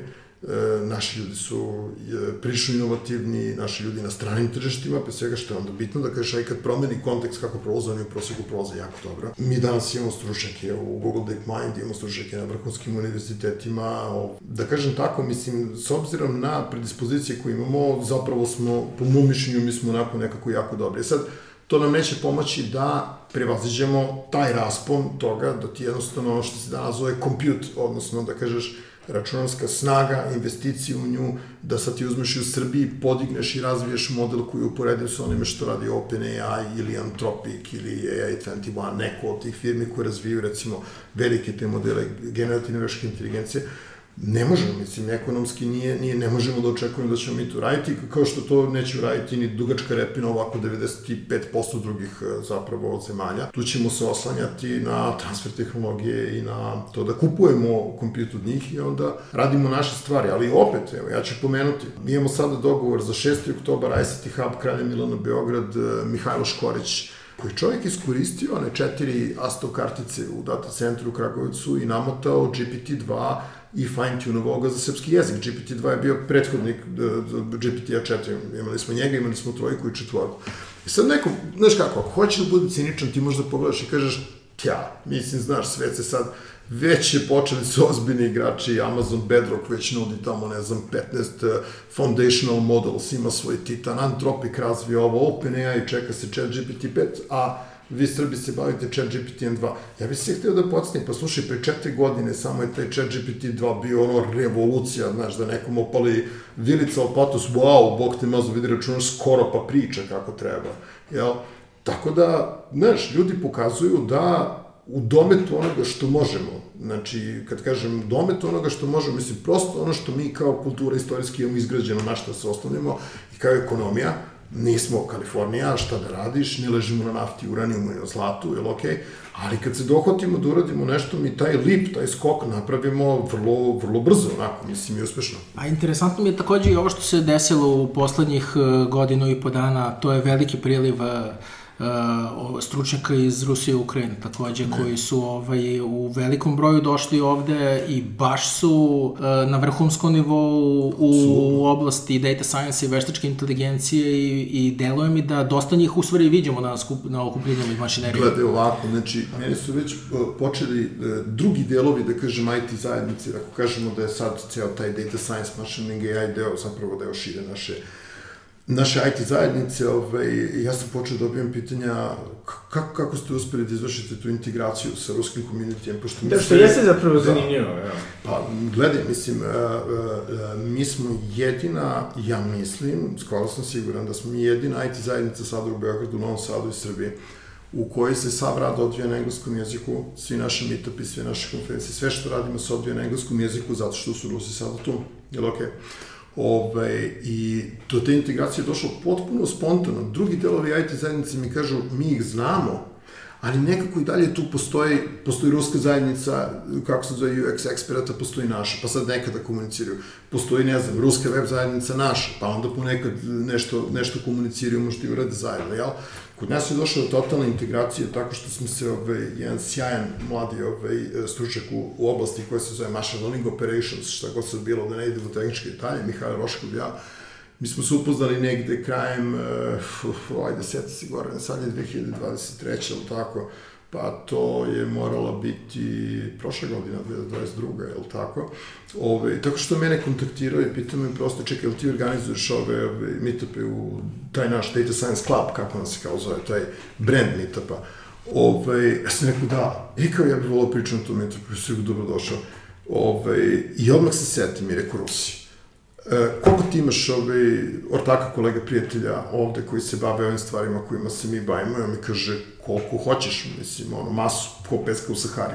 naši ljudi su e, prilično inovativni, naši ljudi na stranim tržištima, pre svega što je onda bitno da kažeš, aj kad promeni kontekst kako prolaze, oni u proseku prolaze jako dobro. Mi danas imamo stručnjake u Google DeepMind, imamo stručnjake na vrhunskim univerzitetima, da kažem tako, mislim, s obzirom na predispozicije koje imamo, zapravo smo, po mom mišljenju, mi smo onako nekako jako dobri. E sad, to nam neće pomoći da prevaziđemo taj raspon toga, da ti jednostavno ono što se danas zove compute, odnosno da kažeš, računarska snaga, investicije u nju, da sad ti uzmeš i u Srbiji, podigneš i razviješ model koji uporedim sa onime što radi OpenAI ili Anthropic ili AI21, neko od tih firmi koje razviju recimo velike te modele generativne veške inteligencije, Ne možemo, mislim, ekonomski nije, nije, ne možemo da očekujemo da ćemo mi to raditi, kao što to neće raditi ni dugačka repina ovako 95% drugih e, zapravo zemalja. Tu ćemo se oslanjati na transfer tehnologije i na to da kupujemo kompjut od njih i onda radimo naše stvari, ali opet, evo, ja ću pomenuti, mi imamo sada dogovor za 6. oktobar ICT Hub Kralja Milana Beograd, e, Mihajlo Škorić, koji čovjek iskoristio one četiri ASTO kartice u data centru u Kragovicu i namotao GPT-2 i fine-tunovao ga za srpski jezik. GPT-2 je bio prethodnik GPT-a 4, imali smo njega, imali smo trojku i četvorku. I sad neko, znaš kako, ako hoćeš da bude ciničan, ti možda pogledaš i kažeš, tja, mislim, znaš, sve se sad, već je počeli su ozbiljni igrači, Amazon Bedrock već nudi tamo, ne znam, 15 uh, foundational models, ima svoj Titan, Anthropic razvija ovo, OpenAI čeka se chat GPT-5, a vi Srbi se bavite chat GPT-2. Ja bih se htio da podsjetim, pa slušaj, pre četiri godine samo je taj chat GPT-2 bio ono revolucija, znaš, da nekom opali vilica o patos, wow, bog te mazo vidi računaš skoro pa priča kako treba, jel? Tako da, znaš, ljudi pokazuju da u dometu onoga što možemo, znači, kad kažem u dometu onoga što možemo, mislim, prosto ono što mi kao kultura istorijski imamo izgrađeno na što se osnovimo i kao ekonomija, nismo Kalifornija, šta da radiš, ne ležimo na nafti, uranijumu i na zlatu, jel okej? Okay? Ali kad se dohvatimo da uradimo nešto, mi taj lip, taj skok napravimo vrlo, vrlo brzo, onako, mislim, i uspešno. A interesantno mi je takođe i ovo što se desilo u poslednjih eh, godinu i po dana, to je veliki priliv uh, stručnjaka iz Rusije i Ukrajine takođe, ne. koji su ovaj, u velikom broju došli ovde i baš su uh, na vrhunskom nivou u, u oblasti data science i veštačke inteligencije i, i deluje mi da dosta njih u stvari vidimo na, skup, na okupljenjama iz mašinerije. Gledaj ovako, znači, meni su već počeli uh, drugi delovi, da kažem, IT zajednice, ako kažemo da je sad ceo taj data science, machine learning, AI deo, zapravo deo šire naše naše IT zajednice, ovaj, ja sam počeo da dobijem pitanja kako, kako ste uspeli da izvršite tu integraciju sa ruskim komunitijem, pošto mi Da, što jeste zapravo da, zanimljivo, ja. Pa, gledaj, mislim, uh, uh, mi smo jedina, ja mislim, skoro sam siguran da smo mi jedina IT zajednica sada u Beogradu, Novom Sadu i Srbiji, u kojoj se sav rad odvija na engleskom jeziku, svi naši meetupi, sve naše konferencije, sve što radimo se odvija na engleskom jeziku zato što su Rusi sada tu, jel okej? Okay? Ove, I do te integracije je došlo potpuno spontano. Drugi delovi IT zajednice mi kažu, mi ih znamo, ali nekako i dalje tu postoji, postoji ruska zajednica, kako se zove UX eksperata, postoji naša, pa sad nekada komuniciraju. Postoji, ne znam, ruska web zajednica naša, pa onda ponekad nešto, nešto komuniciraju, možda i urade zajedno, jel? Kod nas je došla totalna integracija tako što smo se ovaj, jedan sjajan mladi ovaj, stručak u, u oblasti koja se zove Machine Learning Operations, šta god se bilo da ne ide u tehničke detalje, Mihajlo Roškov ja, mi smo se upoznali negde krajem, uh, ajde, sjeti se gore, sad je 2023. ili tako, pa to je morala biti prošle godina, 2022. je li tako? Ove, tako što mene kontaktirao i pitao me prosto, čekaj, ti organizuješ ove, ove meetupe u taj naš Data Science Club, kako nam se kao zove, taj brand meetupa. Ove, ja sam rekao da, i kao ja bih volao pričati na tom meetupu, ja sam dobrodošao. Ove, I odmah se setim i rekao Rusi E, koliko ti imaš ovaj, ortaka, kolega, prijatelja ovde koji se bave ovim stvarima kojima se mi bavimo? I on mi kaže, koliko hoćeš, mislim, ono, masu, ko peska u Sahari.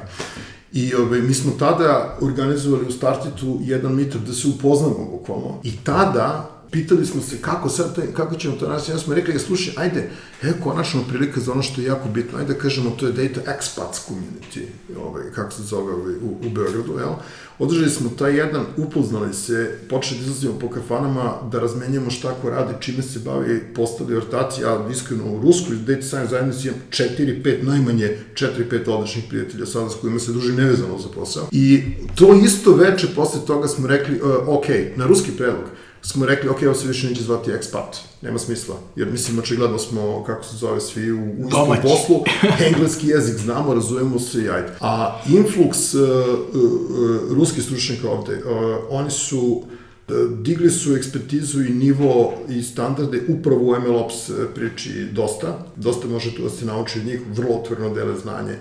I ovaj, mi smo tada organizovali u Startitu jedan meetup da se upoznamo bukvalno. I tada pitali smo se kako sad, taj, kako ćemo to naći, ja smo rekli, ja, slušaj, ajde, evo konačno prilika za ono što je jako bitno, ajde kažemo, to je Data Expats Community, ovaj, kako se zove ovaj, u, u Beogradu, jel? Održali smo taj jedan, upoznali se, počeli da izlazimo po kafanama, da razmenjamo šta ko radi, čime se bavi, postali ortaci, ja iskreno u Ruskoj Data Science zajednici imam 4-5, najmanje 4-5 odličnih prijatelja sada s kojima se družim nevezano za posao. I to isto veče posle toga smo rekli, uh, ok, na ruski predlog, smo rekli, ok, ovo se više neće zvati ekspat, nema smisla, jer mislim, očigledno smo, kako se zove, svi u, u istom poslu, [laughs] engleski jezik znamo, razumemo se i ajde. A influx uh, uh, ruskih stručnjaka ovde, uh, oni su uh, digli su ekspertizu i nivo i standarde upravo u MLOps priči dosta. Dosta može tu da se nauči od njih, vrlo otvoreno dele znanje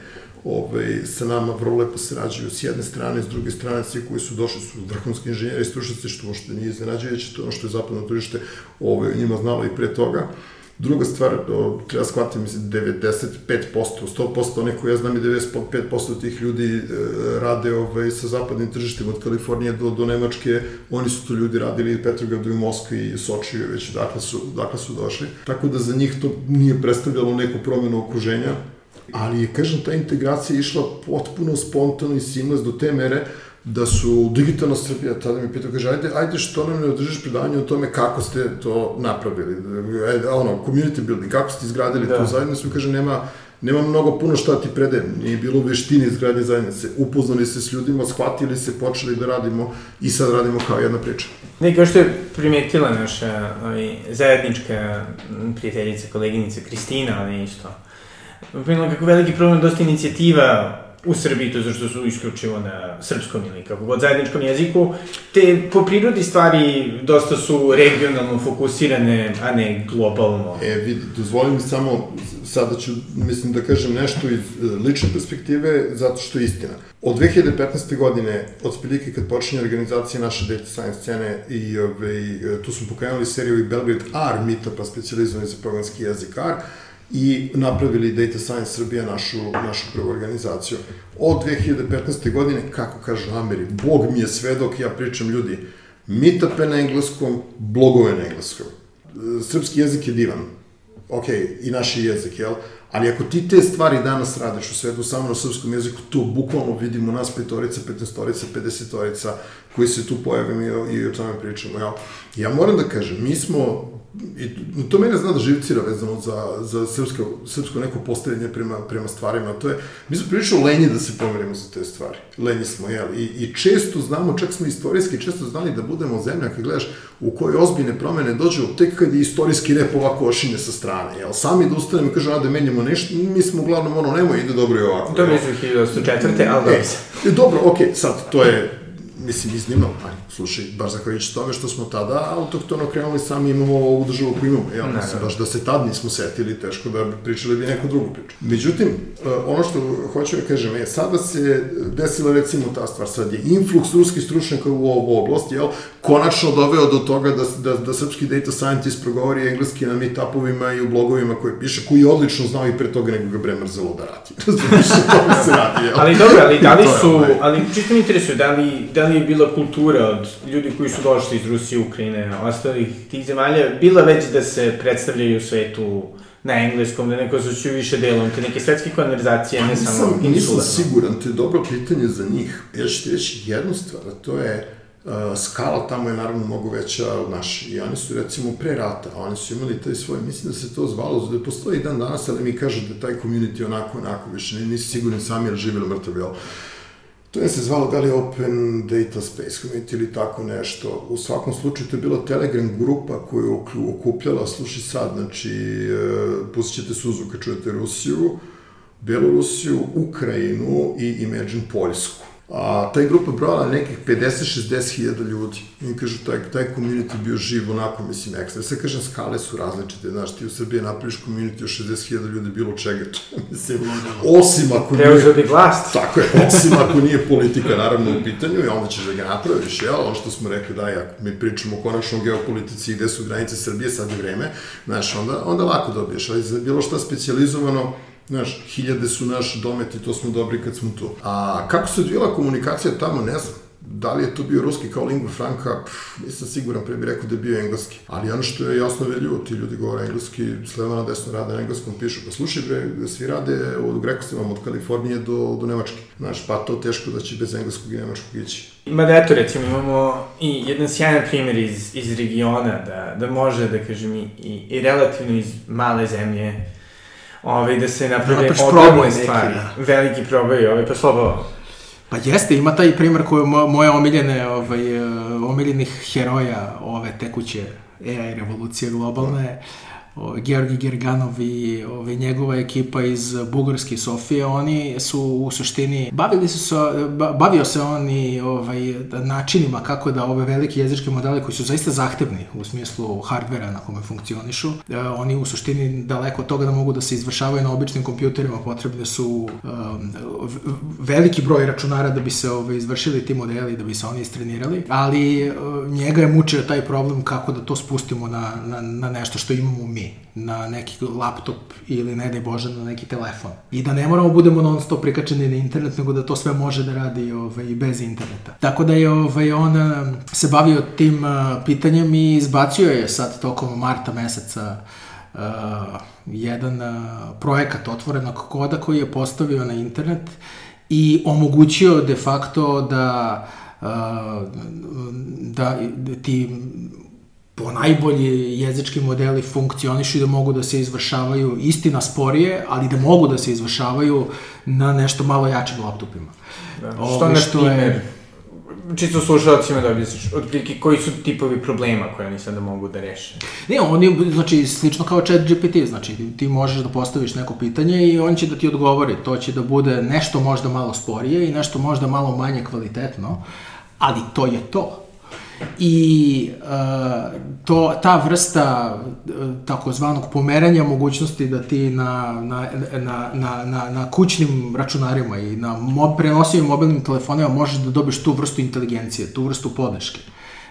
ovaj, sa nama vrlo lepo sarađuju s jedne strane, s druge strane, svi koji su došli su vrhunski inženjeri i stručnici, što što nije iznenađujuće, to ono što je zapadno tržište ovaj, njima znalo i pre toga. Druga stvar, o, treba shvatiti, mislim, 95%, 100%, one koje ja znam i 95% tih ljudi e, rade ovaj, sa zapadnim tržištem od Kalifornije do, do Nemačke, oni su to ljudi radili i Petrogradu i Moskvi i Sočiju, već dakle su, dakle su došli. Tako da za njih to nije predstavljalo neku promenu okruženja, ali je, kažem, ta integracija išla potpuno spontano i seamless do te mere da su digitalna Srbija, tada mi pitao, kaže, ajde, ajde što nam ne održiš predavanje o tome kako ste to napravili, ajde, ono, community building, kako ste izgradili da. tu zajednicu, kaže, nema, nema mnogo puno šta ti predajem, nije bilo veštine izgradnje zajednice, upoznali se s ljudima, shvatili se, počeli da radimo i sad radimo kao jedna priča. Ne, kao što je primetila naša ovaj, zajednička prijateljica, koleginica Kristina, ali isto, Primila kako veliki problem dosta inicijativa u Srbiji, to zašto su isključivo na srpskom ili kako god zajedničkom jeziku, te po prirodi stvari dosta su regionalno fokusirane, a ne globalno. E, vidi, dozvolim samo, sada ću, mislim da kažem nešto iz e, lične perspektive, zato što je istina. Od 2015. godine, od spilike kad počinje organizacija naše data science scene i ove, ovaj, tu smo pokrenuli seriju i Belgrade R meetupa specializovani za programski jezik R, i napravili Data Science Srbija našu, našu prvu organizaciju. Od 2015. godine, kako kaže Ameri, Bog mi je svedok, ja pričam ljudi, meetupe na engleskom, blogove na engleskom. Srpski jezik je divan, ok, i naš jezik, jel? Ali ako ti te stvari danas radiš u svetu samo na srpskom jeziku, to bukvalno vidimo nas petorica, petnestorica, pedesetorica koji se tu pojavimo i, i o tome pričamo. Jel? Ja moram da kažem, mi smo i to mene zna da živcira vezano za, za srpsko, srpsko neko postavljanje prema, prema stvarima, to je, mi smo prilično lenji da se pomerimo za te stvari, lenji smo, jel, i, i često znamo, čak smo istorijski često znali da budemo zemlja, kad gledaš u kojoj ozbiljne promene dođu, tek kad je istorijski rep ovako ošinje sa strane, jel, sami da ustanemo i kažu, a da menjamo nešto, mi smo uglavnom ono, nemoj, ide dobro i ovako. To je 1904. ali dobro. E, dobro, okej, okay, sad, to je mislim, iznimno, ali, slušaj, baš zahvaljujući tome što smo tada autoktono krenuli sami imamo ovu državu koju imamo, jel, ne, mislim, baš da se tad nismo setili, teško da bi pričali bi neku drugu priču. Međutim, e, ono što hoću da kažem je, sada se desila recimo ta stvar, sad je influx ruskih stručnjaka u ovu oblast, jel, konačno doveo do toga da, da, da srpski data scientist progovori engleski na meetupovima i u blogovima koje piše, koji odlično znao i pre toga nego ga bre mrzelo da radi. [laughs] Razumiješ, to se radi, jel? Ali dobro, ali da li su, ali čisto mi interesuje, da li, da li je bila kultura od ljudi koji su došli iz Rusije, Ukrajine, ostalih tih zemalja, bila već da se predstavljaju u svetu na engleskom, da neko se više delom, te neke svetske konverzacije, ne samo insularno. Nisam siguran, to je dobro pitanje za njih. Ja ću ti reći jednu stvar, a to je uh, skala tamo je naravno mnogo veća od naše. I oni su recimo pre rata, oni su imali taj svoj, mislim da se to zvalo, da postoji dan danas, ali mi kažu da taj community onako, onako, više nisi siguran sami, jer ili mrtav, jel? To je se zvalo da li Open Data Space Community ili tako nešto. U svakom slučaju to je bila Telegram grupa koju je okupljala, sluši sad, znači, e, pustit ćete suzu kad čujete Rusiju, Belorusiju, Ukrajinu i Imagine Poljsku. A, taj grupa brojala nekih 50-60 hiljada ljudi. I kažu, taj, taj community bio živ onako, mislim, ekstra. Sve kažem, skale su različite, znaš, ti u Srbiji napraviš community od 60 hiljada ljudi bilo čega, to, [laughs] mislim, osim ako nije... Preuzeo bi vlast. Tako je, osim ako nije politika, naravno, u pitanju, i onda ćeš da ga napraviš, jel? Ono što smo rekli, da, ako mi pričamo konačno o geopolitici gde su granice Srbije, sad je vreme, znaš, onda, onda lako dobiješ, ali za bilo šta specializovano, Znaš, hiljade su naš domet i to smo dobri kad smo tu. A kako se odvijela komunikacija tamo, ne znam. Da li je to bio ruski kao lingua franca, pff, nisam siguran, pre bih rekao da je bio engleski. Ali ono što je jasno veljivo, ti ljudi govore engleski, s leva na desno rade na engleskom, pišu, pa slušaj bre, svi rade, od, vam, od Kalifornije do, do Nemačke. Znaš, pa to teško da će bez engleskog i nemačkog ići. Ma da eto, recimo, imamo i jedan sjajan primjer iz, iz regiona, da, da može, da kažem, i, i relativno iz male zemlje, ovaj, da se naprave da, ogromne stvari. Da. Veliki probaj, ovaj, pa slabo. Pa jeste, ima taj primer koji je moje omiljene, ovaj, eh, omiljenih heroja ove tekuće AI revolucije globalne. Mm Georgi Gerganov i ove, njegova ekipa iz Bugarske Sofije, oni su u suštini, bavili su se, bavio se on i ovaj, načinima kako da ove velike jezičke modele koji su zaista zahtevni u smislu hardvera na kome funkcionišu, e, oni u suštini daleko od toga da mogu da se izvršavaju na običnim kompjuterima, potrebne su um, veliki broj računara da bi se ove, izvršili ti modeli, da bi se oni istrenirali, ali uh, njega je mučio taj problem kako da to spustimo na, na, na nešto što imamo mi na neki laptop ili ne daj Bože na neki telefon. I da ne moramo budemo non stop prikačeni na internet, nego da to sve može da radi ovaj, bez interneta. Tako da je ovaj, on eh, se bavio tim uh, pitanjem i izbacio je sad tokom marta meseca uh, jedan uh, projekat otvorenog koda koji je postavio na internet i omogućio de facto da da, da ti po najbolji jezički modeli funkcionišu i da mogu da se izvršavaju istina sporije, ali da mogu da se izvršavaju na nešto malo jačim laptopima. Da. Što, Ove, što je čisto slušalcima da objasniš, otprilike koji su tipovi problema koje oni sada mogu da reše? Ne, oni, znači, slično kao chat GPT, znači, ti možeš da postaviš neko pitanje i on će da ti odgovori, to će da bude nešto možda malo sporije i nešto možda malo manje kvalitetno, ali to je to. I uh, to, ta vrsta uh, takozvanog pomeranja mogućnosti da ti na, na, na, na, na, na kućnim računarima i na mo, prenosivim mobilnim telefonima možeš da dobiješ tu vrstu inteligencije, tu vrstu podrške.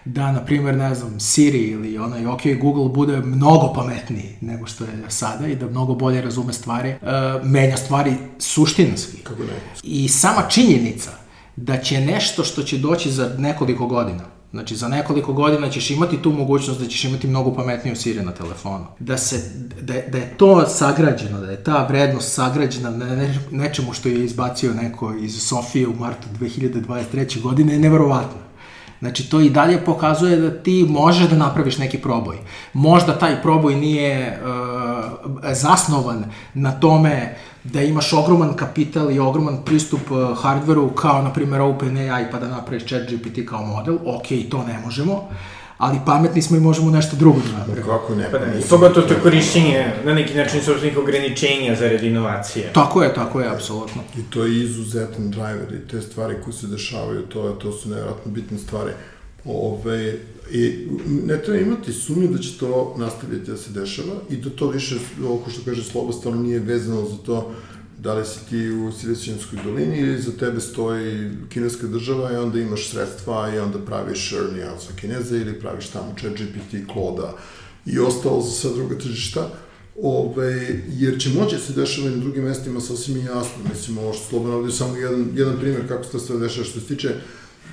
Da, na primjer, ne znam, Siri ili onaj OK Google bude mnogo pametniji nego što je sada i da mnogo bolje razume stvari, uh, menja stvari suštinski. Kako ne? I sama činjenica da će nešto što će doći za nekoliko godina, Znači, za nekoliko godina ćeš imati tu mogućnost da ćeš imati mnogo pametniju Siri na telefonu. Da, se, da, da je to sagrađeno, da je ta vrednost sagrađena na ne, nečemu što je izbacio neko iz Sofije u martu 2023. godine je neverovatno. Znači, to i dalje pokazuje da ti možeš da napraviš neki proboj. Možda taj proboj nije uh, zasnovan na tome da imaš ogroman kapital i ogroman pristup uh, hardveru kao, na primjer, OpenAI pa da napraviš chat GPT kao model, ok, to ne možemo, ali pametni smo i možemo nešto drugo da napravimo. Kako ne? Pa ne, pogotovo to korišćenje na neki način sobstvenih ograničenja za red inovacije. Tako je, tako je, apsolutno. I to je izuzetan driver i te stvari koje se dešavaju, to, to su nevjerojatno bitne stvari. Ove, I ne treba imati sumnju da će to nastaviti da se dešava i da to više, oko što kaže Sloba, stvarno nije vezano za to da li si ti u Silicijanskoj dolini ili za tebe stoji kineska država i onda imaš sredstva i onda praviš out za kineze ili praviš tamo chat GPT, Kloda i ostalo za sad druga tržišta. Ove, jer će moći da se dešava i na drugim mestima sasvim jasno. Mislim, ovo što Slobodan ovdje je samo jedan, jedan primjer kako se to sve dešava što se tiče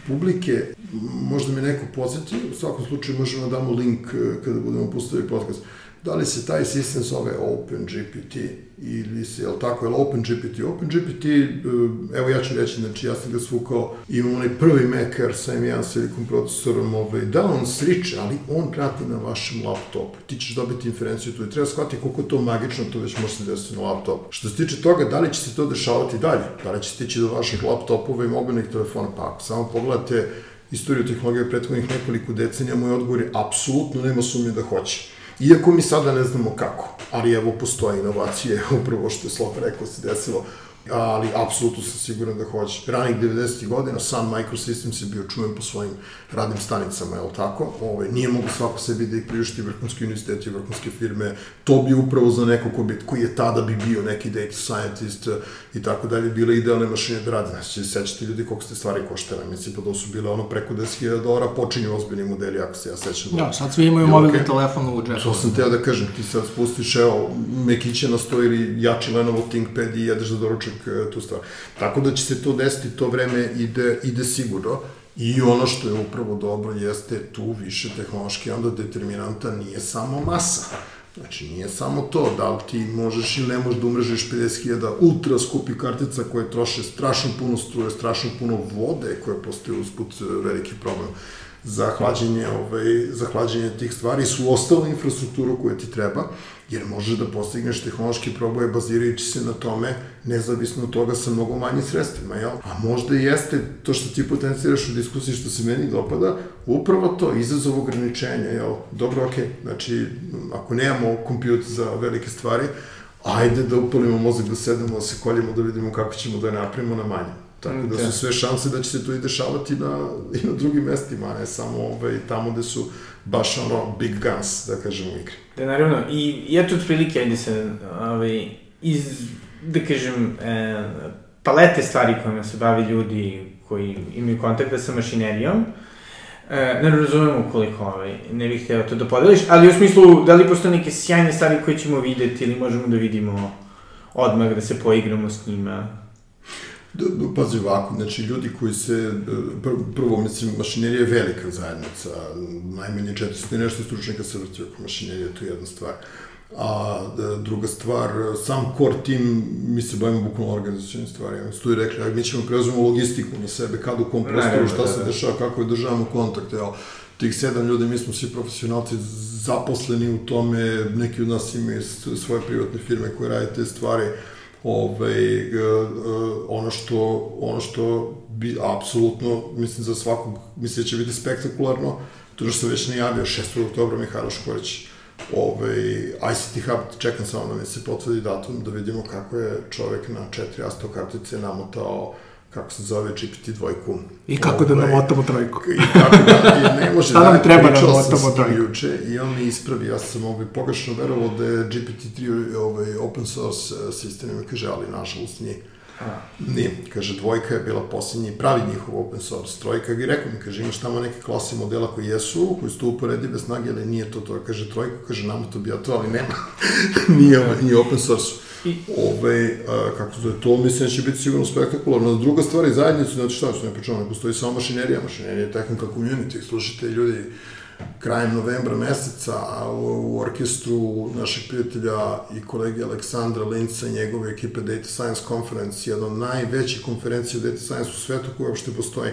publike, možda me neko podsjeti, u svakom slučaju možemo da damo link eh, kada budemo postavili podcast. Da li se taj sistem zove OpenGPT ili se, jel tako, je OpenGPT? OpenGPT, eh, evo ja ću reći, znači ja sam ga svukao, imam onaj prvi Mac Air sa M1 Silicon procesorom, ovaj, da on sriče, ali on prati na vašem laptopu. Ti ćeš dobiti inferenciju tu i treba shvatiti koliko to magično to već može se desiti na laptopu. Što se tiče toga, da li će se to dešavati dalje? Da li će stići do vaših laptopova i mobilnih telefona? Pa ako samo pogledate istoriju tehnologije prethodnih nekoliko decenija, moj odgovor je apsolutno nema sumnje da hoće. Iako mi sada ne znamo kako, ali evo postoje inovacije, [laughs] upravo što je Slop rekao se desilo ali apsolutno sam siguran da hoće. Ranih 90. godina sam Microsystems je bio čuven po svojim radnim stanicama, je li tako? Ove, nije mogu svako sebi da ih priušti vrhunski univerziteti, vrhunske firme, to bi upravo za neko ko, bi, koji je tada bi bio neki data scientist eh, i tako dalje, bile idealne mašine da rade. Znači, sećate ljudi koliko ste stvari koštale, mislim, pa da su bile ono preko 10.000 dolara, počinju ozbiljni modeli, ako se ja sećam. Da, sad svi imaju mobilni okay. telefon u džepu. To sam teo da kažem, ti sad spustiš, evo, mekiće na sto ili jači Lenovo ThinkPad i jedeš za doručak E, tu stvar. Tako da će se to desiti, to vreme ide, ide sigurno. I ono što je upravo dobro jeste tu više tehnološki onda determinanta nije samo masa. Znači, nije samo to, da li ti možeš ili ne možeš da umrežiš 50.000 ultra skupi kartica koje troše strašno puno struje, strašno puno vode koje postoje usput e, veliki problem za hlađenje, ovaj, za hlađenje tih stvari su ostale infrastrukturu koje ti treba, jer možeš da postigneš tehnološki proboje bazirajući se na tome, nezavisno od toga sa mnogo manjim sredstvima, jel? A možda i jeste to što ti potenciraš u diskusiji što se meni dopada, upravo to, izazov ograničenja, jel? Dobro, okej, okay. znači, ako nemamo kompjut za velike stvari, ajde da upalimo mozak, da sedemo, da se koljemo, da vidimo kako ćemo da je napravimo na manje. Tako da su sve šanse da će se to i dešavati na, i na drugim mestima, a ne samo ovaj, tamo gde su baš ono big guns, da kažemo, u igri. Da, naravno, i eto otprilike, ajde se, ovaj, iz, da kažem, e, palete stvari kojima se bavi ljudi koji imaju kontakta sa mašinerijom, E, ne razumemo koliko ovaj, ne bih hteo to da podeliš, ali u smislu, da li postoje neke sjajne stvari koje ćemo videti ili možemo da vidimo odmah da se poigramo s njima? Pazi ovako, znači ljudi koji se, prvo, mislim, mašinerija je velika zajednica, najmanje 400 i nešto stručnjaka se vrti oko mašinerije, to je jedna stvar. A druga stvar, sam core tim, mi se bavimo bukvalno organizacijalnim stvarima. Tu i rekli, aj, mi ćemo preuzimo logistiku na sebe, kad u kom prostoru, šta se dešava, kako je državamo kontakt, evo, tih sedam ljudi, mi smo svi profesionalci zaposleni u tome, neki od nas imaju svoje privatne firme koje rade te stvari, ovaj, e, e, ono što, ono što bi apsolutno, mislim, za svakog, mislim da će biti spektakularno, to što sam već najavio, 6. oktobra Mihajlo Škorić, ovaj, ICT Hub, čekam samo da mi se potvrdi datum, da vidimo kako je čovek na četiri asto kartice namotao kako se zove GPT dvojku. I kako da ovaj, da namotamo trojku. I kako da, i ne [laughs] može da, nam treba da namotamo trojku? Juče, I on mi ispravi, ja sam ovaj, pogrešno verovao da je GPT-3 ovaj, open source eh, sistem, ima kaže, ali nažalost nije. A. Nije, kaže, dvojka je bila posljednji pravi njihov open source. Trojka bi rekao mi, kaže, imaš tamo neke klase modela koji jesu, koji su to uporedive snage, ali nije to to. Kaže, trojka, kaže, nam to bi ja to, ali nema. [laughs] nije, nije open source. I... Ove, a, kako se to, mislim da će biti sigurno spektakularno. Druga stvar je zajednicu, znači šta što ne pričamo, ne postoji samo mašinerija, mašinerija je tehnika community, slušajte ljudi, krajem novembra meseca u, u orkestru našeg prijatelja i kolege Aleksandra Linca i njegove ekipe Data Science Conference, jedna od najvećih konferencija Data Science u svetu koja uopšte postoji.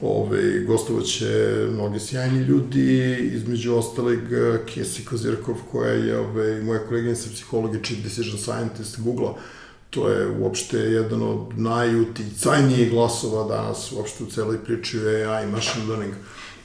Ove, gostovaće mnogi sjajni ljudi, između ostalih Kesi Kozirkov, koja je ove, moja koleginica psihologa, chief decision scientist Google-a, to je uopšte jedan od najuticajnijih glasova danas uopšte u celoj priči o AI i machine learning.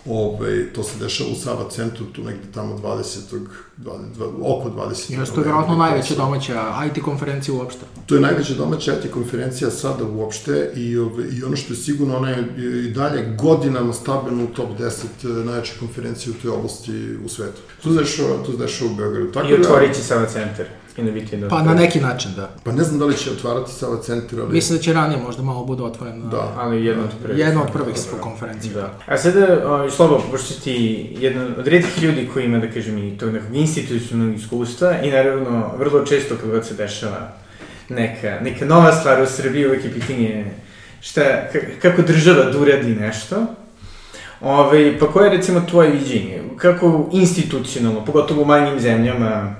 Ove, to se dešava u Sava centru, tu negde tamo 20. 20, oko 20. Jeste, to je vjerojatno najveća domaća IT konferencija uopšte. To je najveća domaća IT konferencija sada uopšte i, ove, i ono što je sigurno, ona je i dalje godinama stabilno u top 10 e, najveće konferencije u toj oblasti u svetu. To se dešava, to se dešava u Beogradu. Tako I otvorit će Sava centar. Inovativno. Pa na neki način, da. Pa ne znam da li će otvarati Sava centar, ali... Mislim da će ranije možda malo bude otvoren. Da. Ali jedno od prvih. Jedno od prvih da, konferencija. Da. A sada, o, Slobo, pošto ti jedan od redkih ljudi koji ima, da kažem, i tog nekog institucionalnog iskustva i naravno, vrlo često kad god se dešava neka, neka nova stvar u Srbiji, uvek je pitanje šta, kako država da uradi nešto, Ove, ovaj, pa koje je recimo tvoje viđenje? Kako institucionalno, pogotovo u manjim zemljama,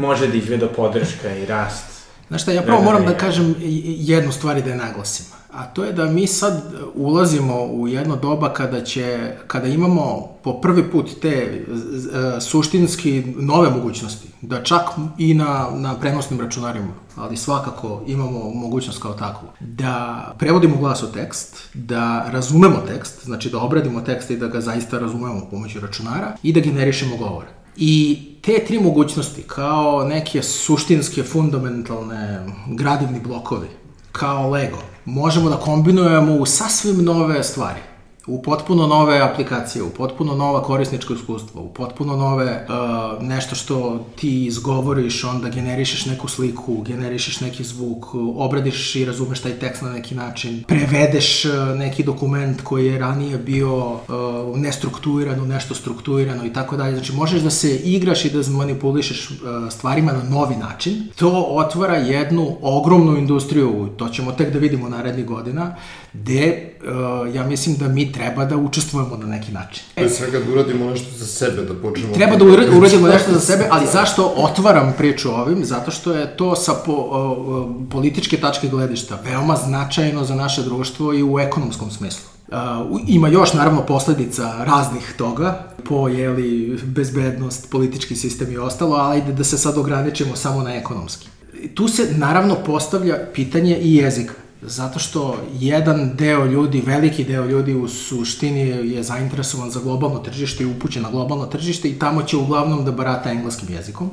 može da izgleda podrška i rast. Znaš šta, ja prvo moram da kažem jednu stvar i da je naglasim. A to je da mi sad ulazimo u jedno doba kada će, kada imamo po prvi put te e, suštinski nove mogućnosti, da čak i na, na prenosnim računarima, ali svakako imamo mogućnost kao takvu, da prevodimo glas u tekst, da razumemo tekst, znači da obradimo tekst i da ga zaista razumemo pomoću računara i da generišemo govore. I te tri mogućnosti, kao neke suštinske, fundamentalne, gradivni blokovi, kao Lego, možemo da kombinujemo u sasvim nove stvari u potpuno nove aplikacije, u potpuno nova korisnička iskustva, u potpuno nove uh, nešto što ti izgovoriš, onda generišeš neku sliku, generišeš neki zvuk, obradiš i razumeš taj tekst na neki način, prevedeš uh, neki dokument koji je ranije bio uh, nestrukturiran u nešto strukturirano i tako dalje. Znači možeš da se igraš i da manipulišeš uh, stvarima na novi način. To otvara jednu ogromnu industriju, to ćemo tek da vidimo narednih godina, gde uh, ja mislim da mi treba da učestvujemo na neki način. Pre svega da uradimo nešto za sebe, da počnemo... Treba da uradimo nešto za sebe, ali zašto otvaram priču ovim? Zato što je to sa po, uh, političke tačke gledišta veoma značajno za naše društvo i u ekonomskom smislu. Uh, ima još naravno posledica raznih toga, po jeli, bezbednost, politički sistem i ostalo, ali da se sad ograničimo samo na ekonomski. Tu se naravno postavlja pitanje i jezika zato što jedan deo ljudi, veliki deo ljudi u suštini je zainteresovan za globalno tržište i upućen na globalno tržište i tamo će uglavnom da barata engleskim jezikom.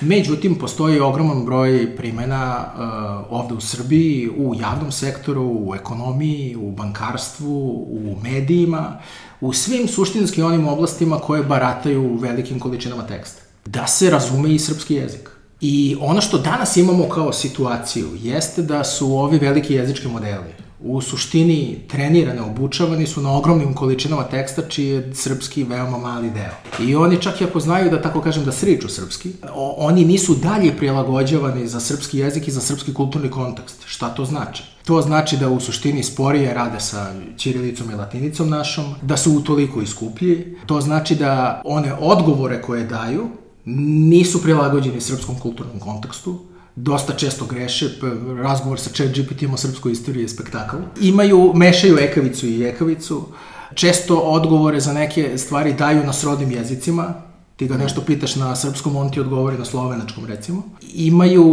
Međutim, postoji ogroman broj primena uh, ovde u Srbiji, u javnom sektoru, u ekonomiji, u bankarstvu, u medijima, u svim suštinskim onim oblastima koje barataju velikim količinama teksta. Da se razume i srpski jezik. I ono što danas imamo kao situaciju jeste da su ovi veliki jezički modeli u suštini trenirane, obučavani su na ogromnim količinama teksta čiji je srpski veoma mali deo. I oni čak i ako znaju da tako kažem da sriču srpski, oni nisu dalje prilagođavani za srpski jezik i za srpski kulturni kontekst. Šta to znači? To znači da u suštini sporije rade sa ćirilicom i latinicom našom, da su utoliko iskuplji. To znači da one odgovore koje daju nisu prilagođeni srpskom kulturnom kontekstu, dosta često greše, razgovor sa chat GPT-om o srpskoj istoriji je spektakl. Imaju, mešaju ekavicu i ekavicu, često odgovore za neke stvari daju na srodnim jezicima, ti ga nešto pitaš na srpskom, on ti odgovori na slovenačkom, recimo. Imaju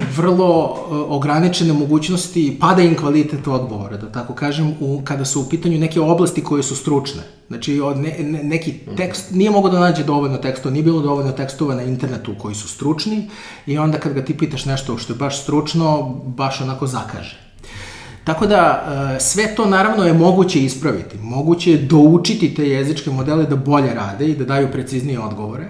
e, vrlo e, ograničene mogućnosti, pada im kvalitet odgovora, da tako kažem, u, kada su u pitanju neke oblasti koje su stručne. Znači, od ne, ne, neki tekst, nije mogo da nađe dovoljno tekstova, nije bilo dovoljno tekstova na internetu koji su stručni i onda kad ga ti pitaš nešto što je baš stručno, baš onako zakaže. Tako da, e, sve to naravno je moguće ispraviti. Moguće je doučiti te jezičke modele da bolje rade i da daju preciznije odgovore.